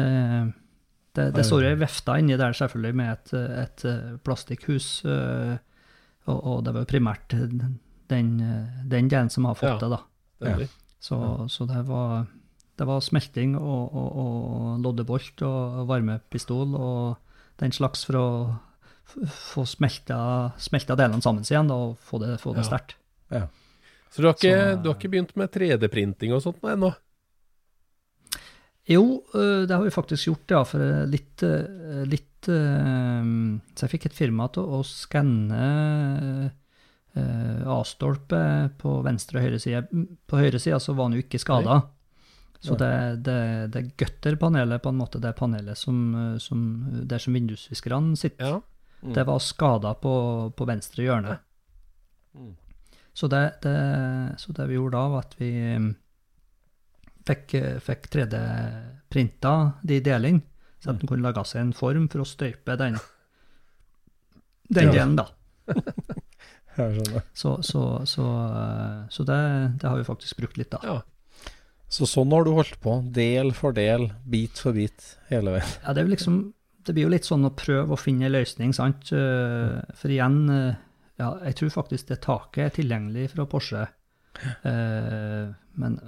Det, det står ei vifte inni der, selvfølgelig, med et, et plastikkhus. og, og det var primært den, den delen som har fått Ja. det, da. Det Så, så det var det var smelting og, og, og loddebolt og varmepistol og den slags for å få smelta, smelta delene sammen igjen da, og få det, få det Ja. sterkt. Så du har, ikke, Så- du har ikke begynt med 3D-printing og sånt ennå? Jo, øh, det har vi faktisk gjort, ja. For øh, litt, øh, litt Så jeg fikk et firma til å skanne A-stolpe på venstre og høyre side. På høyre side så var den jo ikke skada. Så det, det, det gutterpanelet, på en måte, det panelet som, som der som vindusviskerne sitter, Ja. Det var skada på, på venstre hjørne. Mm. Så, det, det, så det vi gjorde da, var at vi mm, fikk, fikk 3D-printa de delene, så at den kunne lage seg en form for å støype den, den delen, da. Jeg skjønner. Så, så, så, så det, det har vi faktisk brukt litt, da. ja. Så sånn har du holdt på, del for del, bit for bit, hele veien. Ja, det er jo liksom Det blir jo litt sånn å prøve å finne en løsning, sant. Eh, For igjen, eh, ja, jeg tror faktisk det taket er tilgjengelig fra Porsche. Eh, Men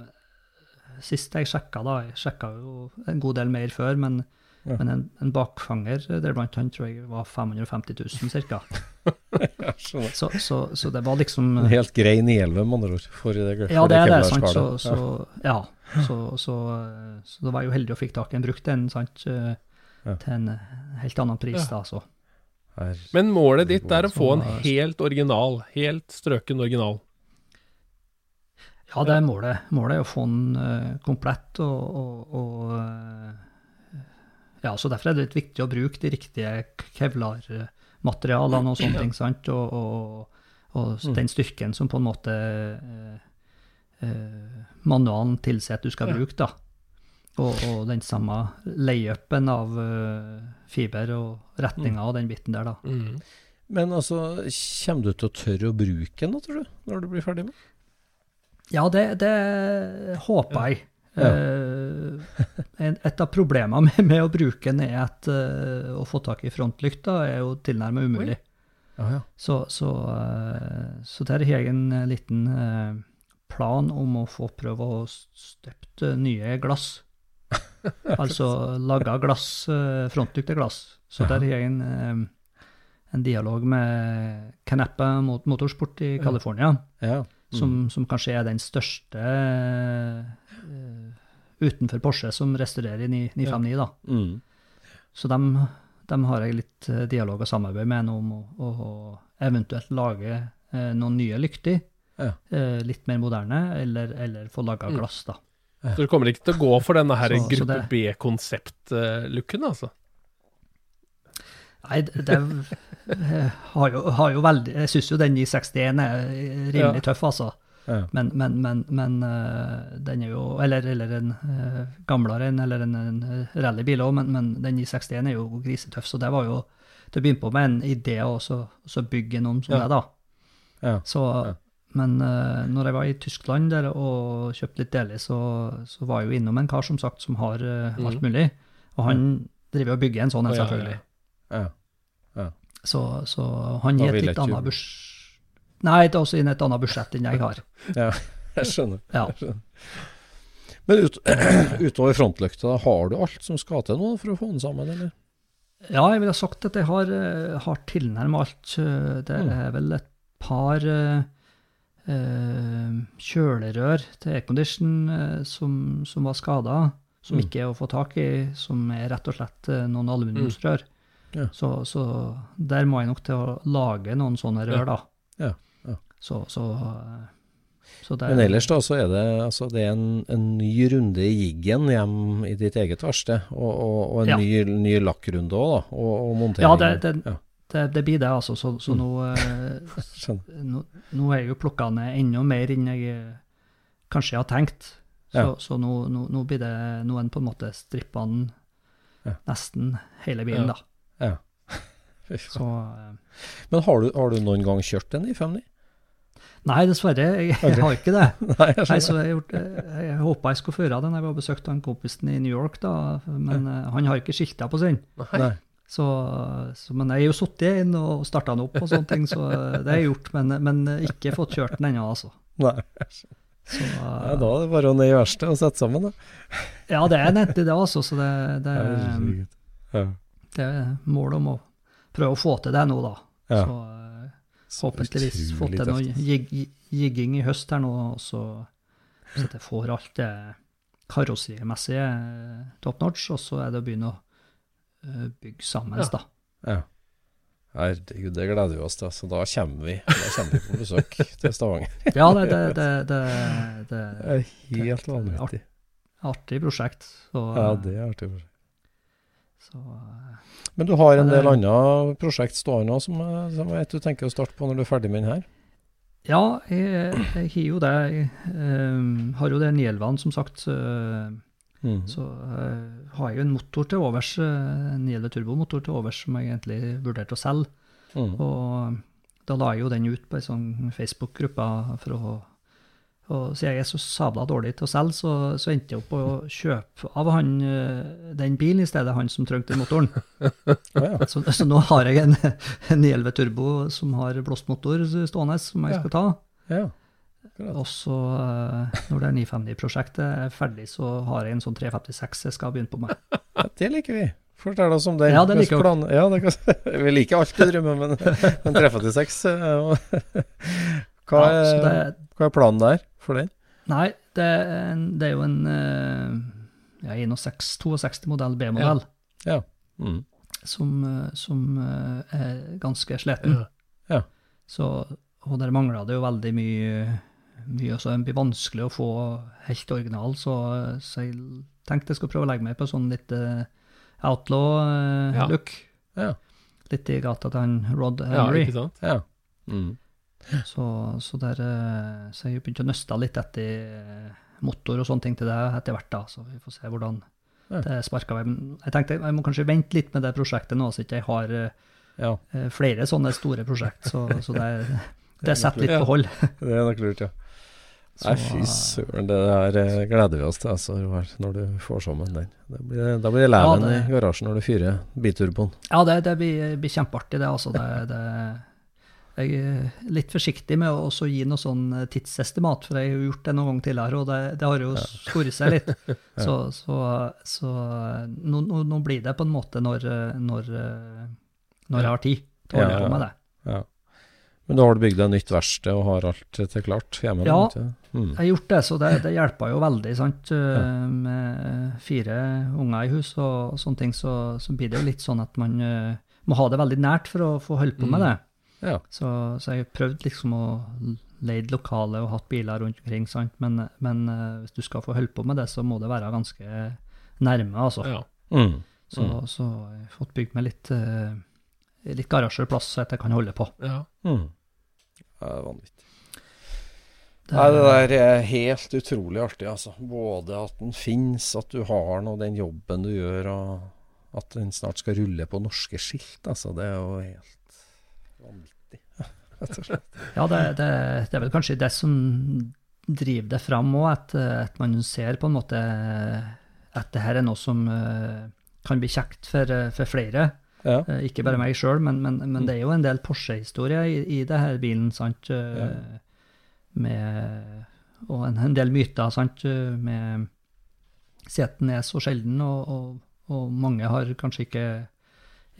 sist jeg sjekka, da Jeg sjekka jo en god del mer før, men, Ja. men en, en bakfanger der blant han tror jeg var 550 000 ca. Så, så, så det var liksom En helt grei nielve, med andre ord. For det, for Ja, det er det, sant. Så, så, ja. Så, så, så da var jo heldig og fikk tak i en brukt en, sant. Eh, Ja. Til en helt annen pris, Ja. da, så. Her. Men målet ditt er å få en helt original, helt strøken original. Ja, det er målet. Målet er å få den uh, komplett og, og, og uh, Ja, så derfor er det litt viktig å bruke de riktige kevlarmaterialene og sånne ting, sant, og, og, og den styrken som på en måte uh, eh, manualen tilsier at du skal bruke, da. Og, og den samme layupen av eh, fiber og retninga og den biten der, da. Mm. Men altså, kommer du til å tørre å bruke den, da, tror du? Når du blir ferdig med Ja, det, det håper jeg. Ja. Eh, et av problemene med, med å bruke den er at eh, å få tak i frontlykta er jo tilnærmet umulig. Ja, ja. Så, så, så der har jeg en liten plan om å få prøve å støpt eh, nye glass. altså laga glass, uh, frontlykteglass. Så der har jeg en, eh, en dialog med Canappa mot Motorsport i California ja. som, som kanskje er den største uh, utenfor Porsche som restaurerer i 959, da. Mm. Så dem, dem har jeg litt eh, dialog og samarbeid med nå om å, eventuelt lage eh, noen nye lykter. Ja. Eh, litt mer moderne, eller, eller få laga glass, da. Så du kommer ikke til å gå for denne her Så- gruppe det- B-konsept-looken, altså? Nei, det, det har, jo, har jo veldig Jeg syns jo den i 61 er rimelig tøff, altså. Ja. Men, men, men, men eh, den er jo Eller, eller en uh, gamlere en, eller en, en rallybil òg, men, men den i 61 er jo grisetøff. Så det var jo til å begynne på med en idé så bygge noen som Ja. det, da. Ja. Så, Ja. Men uh, når jeg var i Tyskland der og kjøpte litt deler, så, så var jeg jo innom en kar som sagt som har uh, alt mulig. Og han driver og bygger en sånn, en, Å, ja, ja, selvfølgelig. Ja. Så, så han gir et litt annet budsjett Nei, det er også inn et annet budsjett enn jeg har. ja. Jeg skjønner. Ja. Jeg skjønner. Men ut, utover frontlykta, har du alt som skal til nå for å få den sammen, eller? Ja, jeg ville sagt at jeg har, eh, har tilnærmet alt. Det Mm. er vel et par eh, kjølerør til aircondition eh, som, som var skada, som Mm. ikke er å få tak i, som er rett og slett eh, noen aluminiumsrør. Ja. Så, så der må jeg nok til å lage noen sånne rør, da. Ja, ja. Så, så, eh, Så der, Men ellers da, så er det, altså, det er en, en ny runde i jiggen hjem i ditt eget verksted, og, og, og en ny, ny lakkrunde òg, da, og, og montering. Ja, det, det, det, det blir det, altså. Så, så Mm. nå, eh, nå, nå er jeg jo plukka ned enda mer enn jeg eh, kanskje har tenkt. Så, Ja. så nå, nå, blir det nå en på en måte strippa den Ja. nesten hele bilen, da. Ja. Så eh, Men har du, har du noen gang kjørt en 959? Nei, dessverre. Jeg, jeg har ikke det. Nei, jeg Nei, så jeg, gjort, jeg, håpa jeg skulle føre den. Jeg var besøkt han kompisen i New York, da, men han har ikke skilta på sin. Nei. Så, så, men jeg har jo sittet inn og starta den opp og sånne ting, så det har jeg gjort. Men, men ikke fått kjørt den ennå, altså. Nei. Så, Ja, da er det bare å ned i verkstedet og sette sammen, da. ja, det er nettopp det, altså. Så det, det, Herregud. Ja. det er målet om å prøve å få til det nå, da. Ja. Så eh, forhåpentligvis få Utrolig til noe jig, jigging i høst her nå, og så, så jeg får alt det karosserimessige eh, top notch, og så er det å begynne å eh, bygge sammen, Ja. da. Ja. Herregud, det gleder vi oss til. Så da kommer vi, da kommer vi på besøk til Stavanger. Ja, det, det, det, det, det er helt vanvittig. artig prosjekt. Så, Ja, det er artig. så eh, Men du har en det- del andre prosjekt stående som, eh, som jeg vet du tenker å starte på når du er ferdig med den her? Ja, jeg, jeg har jo det. Jeg eh, har jo det Nielvan, som sagt. eh, Mhm. Så uh, har jeg jo en motor til overs, uh, en 911 turbomotor til overs, som jeg egentlig vurderte å selge. Mhm. Og da la jeg jo den ut på ei sånn Facebook-gruppe for å og siden jeg er så sabla dårlig til å selge, så, så endte jeg opp på å kjøpe av han eh, den bilen i stedet, han som trengte motoren. Så, så nå har jeg en, en 911 turbo som har blåstmotor stående, som jeg skal ta. ja. Og så, eh, når det 959-prosjektet er ferdig, så har jeg en sånn 356 jeg skal begynne på med. Ja, Det liker vi. Fortell oss om den. Ja, det liker plan- Ja, det kan, vi liker alt du drømmer men, men 356 er hva, Ja, er, det, hva er planen der for den? nei, det en, det er jo en eh, ja, 61 62-modell B-modell Ja. Mm. som, eh, som eh, er ganske sliten. Ja. Ja. Så, og der mangler det jo veldig mye, mye så det blir vanskelig å få helt original, så, så jeg tenkte jeg skulle prøve å legge meg på sånn litt uh, outlaw-look. Ja. Ja. Litt i gata til han Rod Ja, ikke sant? Ja. Mm. Så, så, der, eh, så jeg begynte å nøste litt etter eh, motor og sånne ting til det etter hvert, da. Så vi får se hvordan Ja. det sparker vei. Jeg tenkte jeg må kanskje vente litt med det prosjektet nå, så ikke jeg har eh, ja. eh, flere sånne store prosjekt. Så, så det, det setter litt Ja. på hold. Det er nok lurt, ja. Så, Nei, fy søren, det der eh, gleder vi oss til, altså, når du får sammen den. Blir, da blir det leven Ja, i garasjen når du fyrer biturboen. Ja, det, det blir, blir kjempeartig, det. altså. Det, det, jeg er litt forsiktig med å gi noe sånn eh, tidsestimat, for jeg har gjort det noen ganger tidligere, og det, det har jo skoret seg litt. Så, så, så nå, nå, blir det på en måte når, eh, når, når jeg har tid til å holde på med det. Ja. Men da har du bygd deg nytt verksted og har alt til klart hjemme? Ja. Mm. Jeg har gjort det, så det, det hjelper jo veldig. sant? Ja. Med fire unger i hus og, sånne ting, så, så blir det jo litt sånn at man uh, må ha det veldig nært for å få holde på med det. Ja. Så, så jeg har prøvd liksom å leid lokale og hatt biler rundt omkring, sant? Men, men uh, hvis du skal få holde på med det, så må det være ganske nærme, altså. Ja. Mm. Så, så jeg har fått bygd meg litt, eh, litt garasjeplass så jeg kan holde på. ja. Mm. Det er vanvittig. Det, Nei, det der er helt utrolig artig, altså. Både at den finnes, at du har den, og den jobben du gjør, og at den snart skal rulle på norske skilt. Altså, det er jo helt vanvittig, rett og slett. Ja, det, det, det er vel kanskje det som driver det fram òg, at, at man ser på en måte at det her er noe som eh, kan bli kjekt for, eh, for flere. Ja. Eh, Ikke bare meg sjøl, men, men, men det er jo en del Porsche-historie i, i det her bilen, sant. eh, Ja. Med, og en, en del myter, sant. eh, Med Seten er så sjelden, og, og, og mange har kanskje ikke,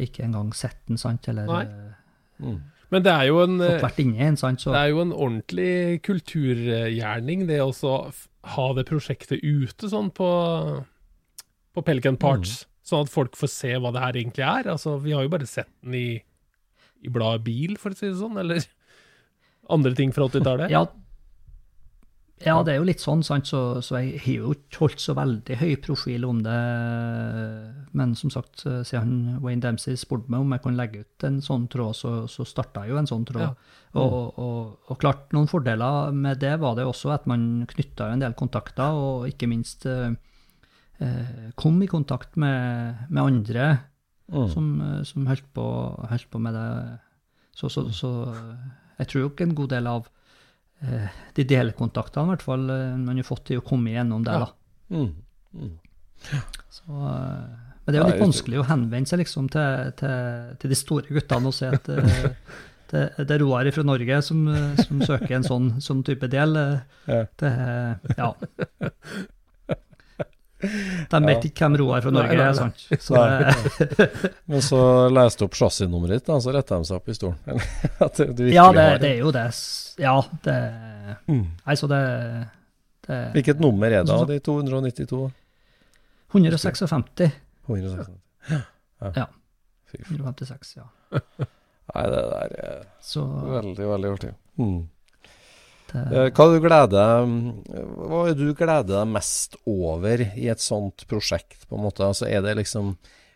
ikke engang sett den, sant. Eller Nei. Mm. Men det er jo en en, sant. Det er jo en ordentlig kulturgjerning, det å ha det prosjektet ute sånn på, på Pelican Parts, sånn at folk får se hva det her egentlig er. Altså, vi har jo bare sett den i, i bladet Bil, for å si det sånn, eller andre ting fra 80-tallet. Ja, Ja, det er jo litt sånn, sant? Så, så jeg har jo ikke holdt så veldig høy profil om det. Men som sagt, siden Wayne Dempsey spurte meg om jeg kunne legge ut en sånn tråd, så, så starta jeg jo en sånn tråd. Ja. Og, og, og klart, noen fordeler med det var det også at man knytta en del kontakter, og ikke minst eh, eh, kom i kontakt med, med andre Mm. som, eh, som holdt, på, holdt på med det. Så, så, så jeg tror ikke en god del av eh, de delkontaktene, i hvert fall, eh, man har fått til å komme gjennom det. Ja. Mm. Mm. Så, eh, men det er jo litt vanskelig å henvende seg liksom til, til, til de store guttene og si at eh, det, er Roar fra Norge som, eh, som søker en sånn, sånn type del. eh, Ja. Det, ja. De vet ikke hvem Roar fra Norge Nei, nei, er, sant? Så Men så leste du opp chassisnummeret ditt, da, så retta de seg opp i stolen. Ja, det, det er jo det. Ja, det Mm. Nei, så det, det Hvilket nummer er det av de 292? 156. 156. Ja. ja. 156, ja. Nei, det der er Så veldig, veldig artig. Mm. Det, Eh, Hva du gleder Hva er du gleder deg mest over i et sånt prosjekt, på en måte? Altså, er det liksom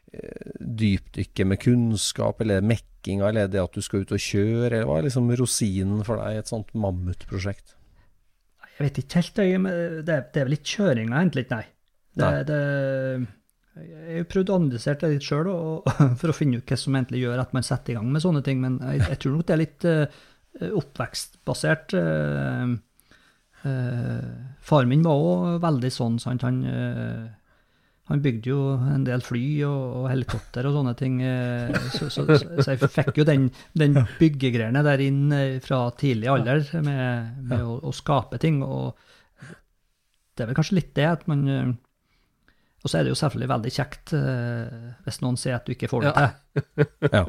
dypdykket dypdykke med kunnskap, eller er mekkinga, eller er det at du skal ut og kjøre, eller hva er liksom rosinen for deg i et sånt mammutprosjekt? Jeg vet ikke helt, det, er- det er vel ikke kjøringa, egentlig, nei. Det, Nei. det, jeg har prøvd å analysere det litt sjøl for å finne ut hva som egentlig gjør at man setter i gang med sånne ting, men jeg, jeg tror nok det er litt eh, oppvekstbasert. eh, eh, far min var òg veldig sånn, sant. Han, eh, han bygde jo en del fly og, og helikopter og sånne ting, eh, så, så, så, så jeg fikk jo den, den byggegreiene der inn eh, fra tidlig alder med, med å, å skape ting. og det er vel kanskje litt det at man eh, Og så er det jo selvfølgelig veldig kjekt eh, hvis noen sier at du ikke får det Ja. til. Ja,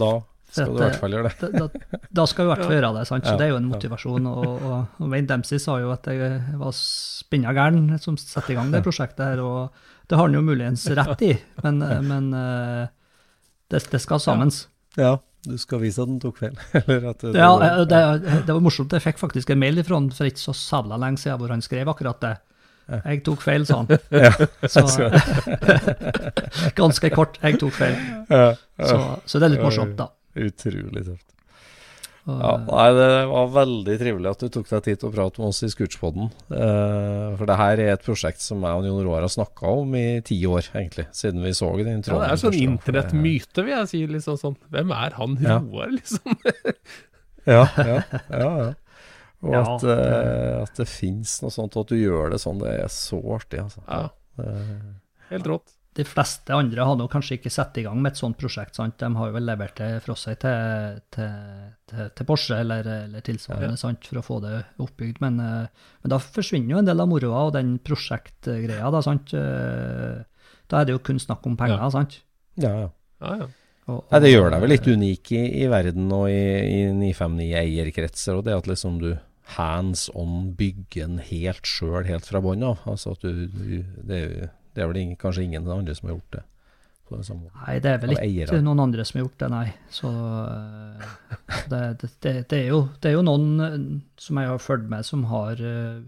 da skal du i hvert fall gjøre det. Da, da, da skal du i hvert fall gjøre det, sant? så Ja, det er jo en motivasjon. Og, og, og Wayne Dempsey sa jo at jeg var spinna gæren som satte i gang det prosjektet her, og det har han jo muligens rett i, men, men eh, det, det skal sammen. Ja, du skal vise at den tok feil. eller at det, Ja, det, det var morsomt. Jeg fikk faktisk en mail fra han for ikke så sabla lenge siden hvor han skrev akkurat det. Jeg tok feil, sa han. Så, ganske kort. Jeg tok feil. ja, Så, så det er litt morsomt, da. Utrolig tøft. Ja, nei, det var veldig trivelig at du tok deg tid til å prate med oss i Scootspodden. Eh, for det her er et prosjekt som jeg og Jon Roar har snakka om i ti år, egentlig. Siden vi så den Ja, det er sånn internettmyte, vil jeg si. liksom sånn. Hvem er han Ja. Roar, liksom? Ja, ja, ja. ja. Og Ja, at, eh, at det fins noe sånt, og at du gjør det sånn, det er så artig, altså. Ja, Eh, helt rått. De fleste andre har nå kanskje ikke satt i gang med et sånt prosjekt. sant? De har jo vel levert det fra seg til, til, til, til Porsche eller, eller tilsvarende sant? for å få det oppbygd. Men, eh, men da forsvinner jo en del av moroa og den prosjektgreia. Da sant? Eh, Da er det jo kun snakk om penger. Ja. sant? ja, ja. Ja, ja. Og, Nei, det gjør deg vel litt unik i, i verden og i, i 959-eierkretser, og det at liksom du hands on bygger den helt sjøl, helt fra bånn av. Altså at du, du det, er jo- det er vel ingen, kanskje ingen andre som har gjort det. Nei, det er vel ikke noen andre som har gjort det, nei. Så eh, det, det, det, er jo, det er jo noen eh, som jeg har fulgt med, som har eh,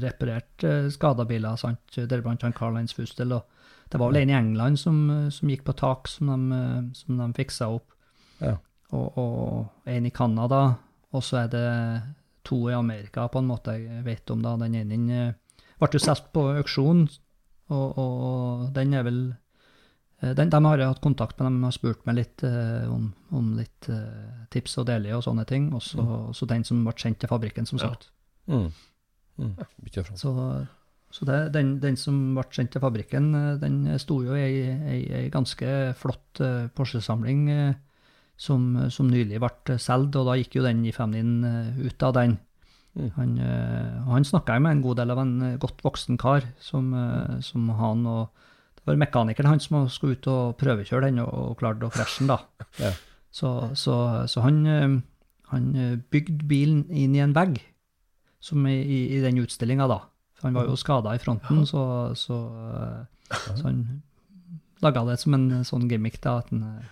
reparert uh, skada biler. Deriblant han Carl-Heinz Fustel. Og det var vel en i England som, som gikk på tak, som de, som de fiksa opp. Ja. Og, og en i Canada, og så er det to i Amerika, på en måte jeg vet om. da. Den ene ble jo solgt på auksjon, og, og den er vel eh, den, De har jeg hatt kontakt med, de har spurt meg litt eh, om, om litt eh, tips og deler og sånne ting. Og mm. så den som ble sendt til fabrikken, som Ja. sagt. Mm. Mm. Ja. Så, så det, den, den som ble sendt til fabrikken, eh, den sto jo i ei, ganske flott eh, Porsche-samling eh, som, som nylig ble solgt, og da gikk jo den i femnin ut av den. Mm. Han, eh, han snakka med en god del av en eh, godt voksen kar, som, eh, som han og Det var mekanikeren han som skulle ut og prøvekjøre den, og, og klarte å freshe den, da. Ja. Så, så, så han, han bygde bilen inn i en vegg, som i, i, i den utstillinga, da. For han var jo skada i fronten, så, så, så han laga det som en sånn gimmick, da, at han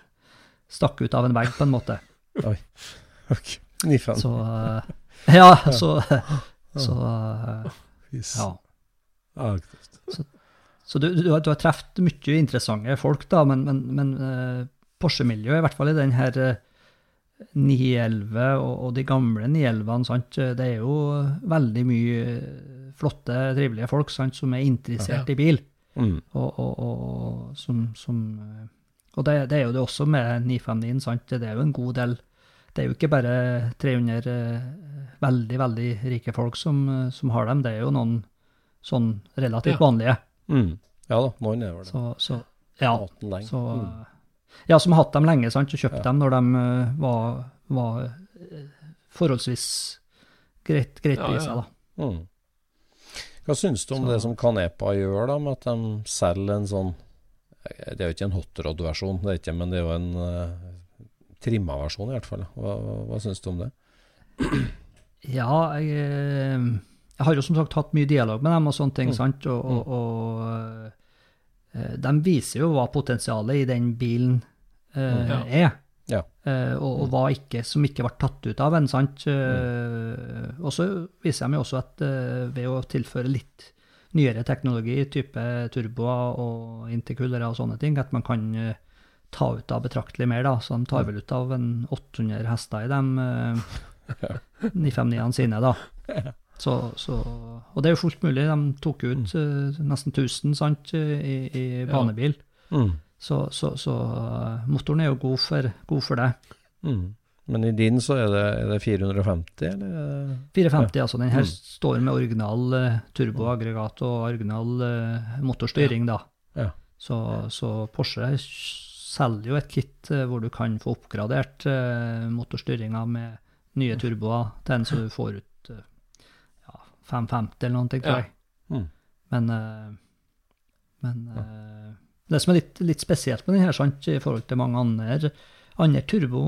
stakk ut av en vegg, på en måte. Oi. Okay. Så Ja, så, Så eh, ja. Ja, aktivt. Så du, du, har- du har truffet mye interessante folk, da, men, men, men eh, Porsche-miljøet, i hvert fall i den her eh, 911 og, og de gamle 911-ene, sant, eh, det er jo veldig mye eh, flotte, trivelige folk sant, som er interessert i bil. Mm. Og, og, og, som, som, eh, og det, det er jo det også med 959, sant, det er jo en god del Det er jo ikke bare 300 eh, veldig, veldig rike folk som, eh, som har dem, det er jo noen sånn relativt Ja. vanlige. Mm. Ja da, noen er vel det. Så, så ja. Så, Mm. ja, som har hatt dem lenge, sant, og kjøpt Ja. dem når de eh, var, var eh, forholdsvis greit, greit Ja, priser, da. Mm. Hva syns du om det som Kanepa gjør, da, med at de selger en sånn Det er jo ikke en hotrod-versjon, det er ikke, men det er jo en trimma versjon, i hvert fall. Hva, hva, syns du om det? Ja, jeg, eh, jeg har jo som sagt hatt mye dialog med dem og sånne ting, Mm. sant, og, og, og eh, de viser jo hva potensialet i den bilen eh, Ja. er. Ja. Eh, og, og hva ikke, som ikke ble tatt ut av en, sant. Eh, og så viser de jo også at ved å tilføre litt nyere teknologi, type turboer og intercoolere og sånne ting, at man kan ta ut av betraktelig mer, da. Så de tar vel ut av en 800 hester i de eh, 959-ene sine, da. Så, så, og det er jo fullt mulig. De tok ut eh, nesten 1000 sant, i, i banebil. Mm. Så, så, så eh, motoren er jo god for, god for det. Mm. Men i din så er det, er det 450, eller? er det- 450, altså. Den her Mm. står med original uh, turboaggregat og original uh, motorstyring, da. Ja. Så, så Porsche selger jo et kit eh, hvor du kan få oppgradert eh, motorstyringa med nye turboer til en så du får ut eh, ja, 550 eller noe, tror Ja. jeg. Mm. Men, men ja. det som er litt, litt spesielt med denne, her, sant, i forhold til mange andre, andre turbo,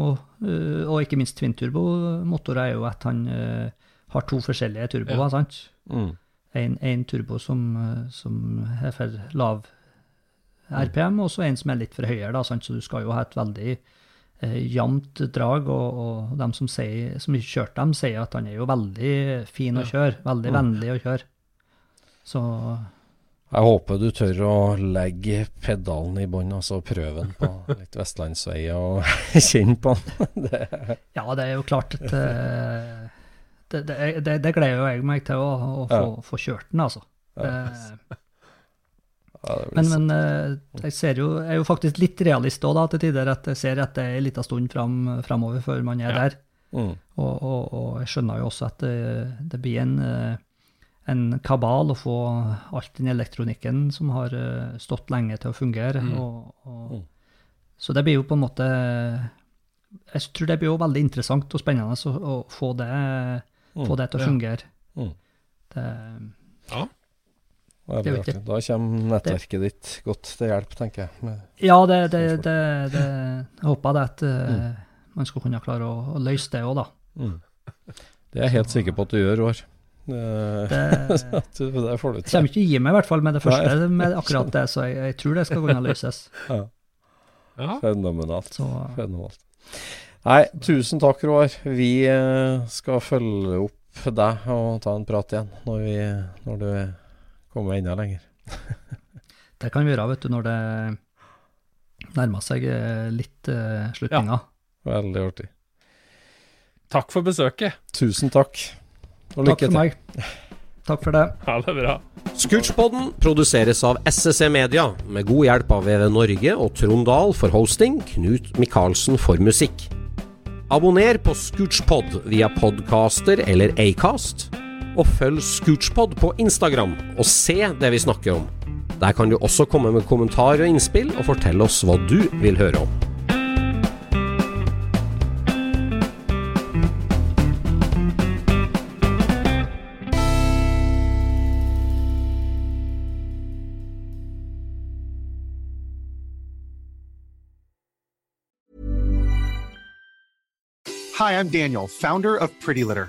og ikke minst twin-turbo-motorer, er jo at han har to forskjellige turboer. Ja. sant? Mm. En, en turbo som, som er for lav RPM, og så en som er litt for høyere. Da, sant? Så du skal jo ha et veldig eh, jevnt drag, og, og de som, sier, som kjørte dem, sier at han er jo veldig fin å kjøre. Veldig Mm. vennlig å kjøre. Så Jeg håper du tør å legge pedalen i bånn, altså prøve den på litt vestlandsveier og kjenne på den. det, Ja, det er jo klart at eh, det, det, det, det gleder jo jeg meg til å, å få, Ja. få kjørt den, altså. Ja. Det, ja, men men eh, jeg ser jo, jeg er jo faktisk litt realist òg, til tider. At jeg ser at det er en liten stund fram, framover før man er Ja. der. mm. Og, og, og jeg skjønner jo også at det, det blir en, eh, en kabal å få alt den elektronikken som har eh, stått lenge til å fungere. Mm. Og, Mm. Så det blir jo på en måte Jeg tror det blir jo veldig interessant og spennende å, å få, det, Mm. få det til å fungere. Mm. Det, Ja. Veldig Det er jo artig. Da kommer nettverket ditt godt til hjelp, tenker jeg. Med, ja, det, det, det, det Jeg håper jeg at eh, Mm. man skal kunne klare å, å løse det òg, da. mm. Det er jeg helt sikker på at du gjør, Roar. Det, Det, det får du Jeg kommer til. ikke å gi meg, i hvert fall, med det første, Nei. med akkurat det, så jeg, jeg tror det skal kunne løses. Ja, ja. fenomenalt. Så fenomenalt. Nei, tusen takk, Roar. Vi eh, skal følge opp deg og ta en prat igjen når, vi, når du kommer enda lenger. det kan vi gjøre, vet du, når det nærmer seg eh, litt uh, slutninga. Veldig artig. Takk for besøket. Tusen takk. Og Takk for til. meg. Takk for det. Ha det bra. Scootchpoden produseres av SSC Media, med god hjelp av VV Norge og Trond Dahl for hosting, Knut Micaelsen for musikk. Abonner på Scootchpod via podcaster eller Acast, og følg Scootspod på Instagram og se det vi snakker om. Der kan du også komme med kommentarer og innspill, og fortelle oss hva du vil høre om. Hi, I'm Daniel, founder of Pretty Litter.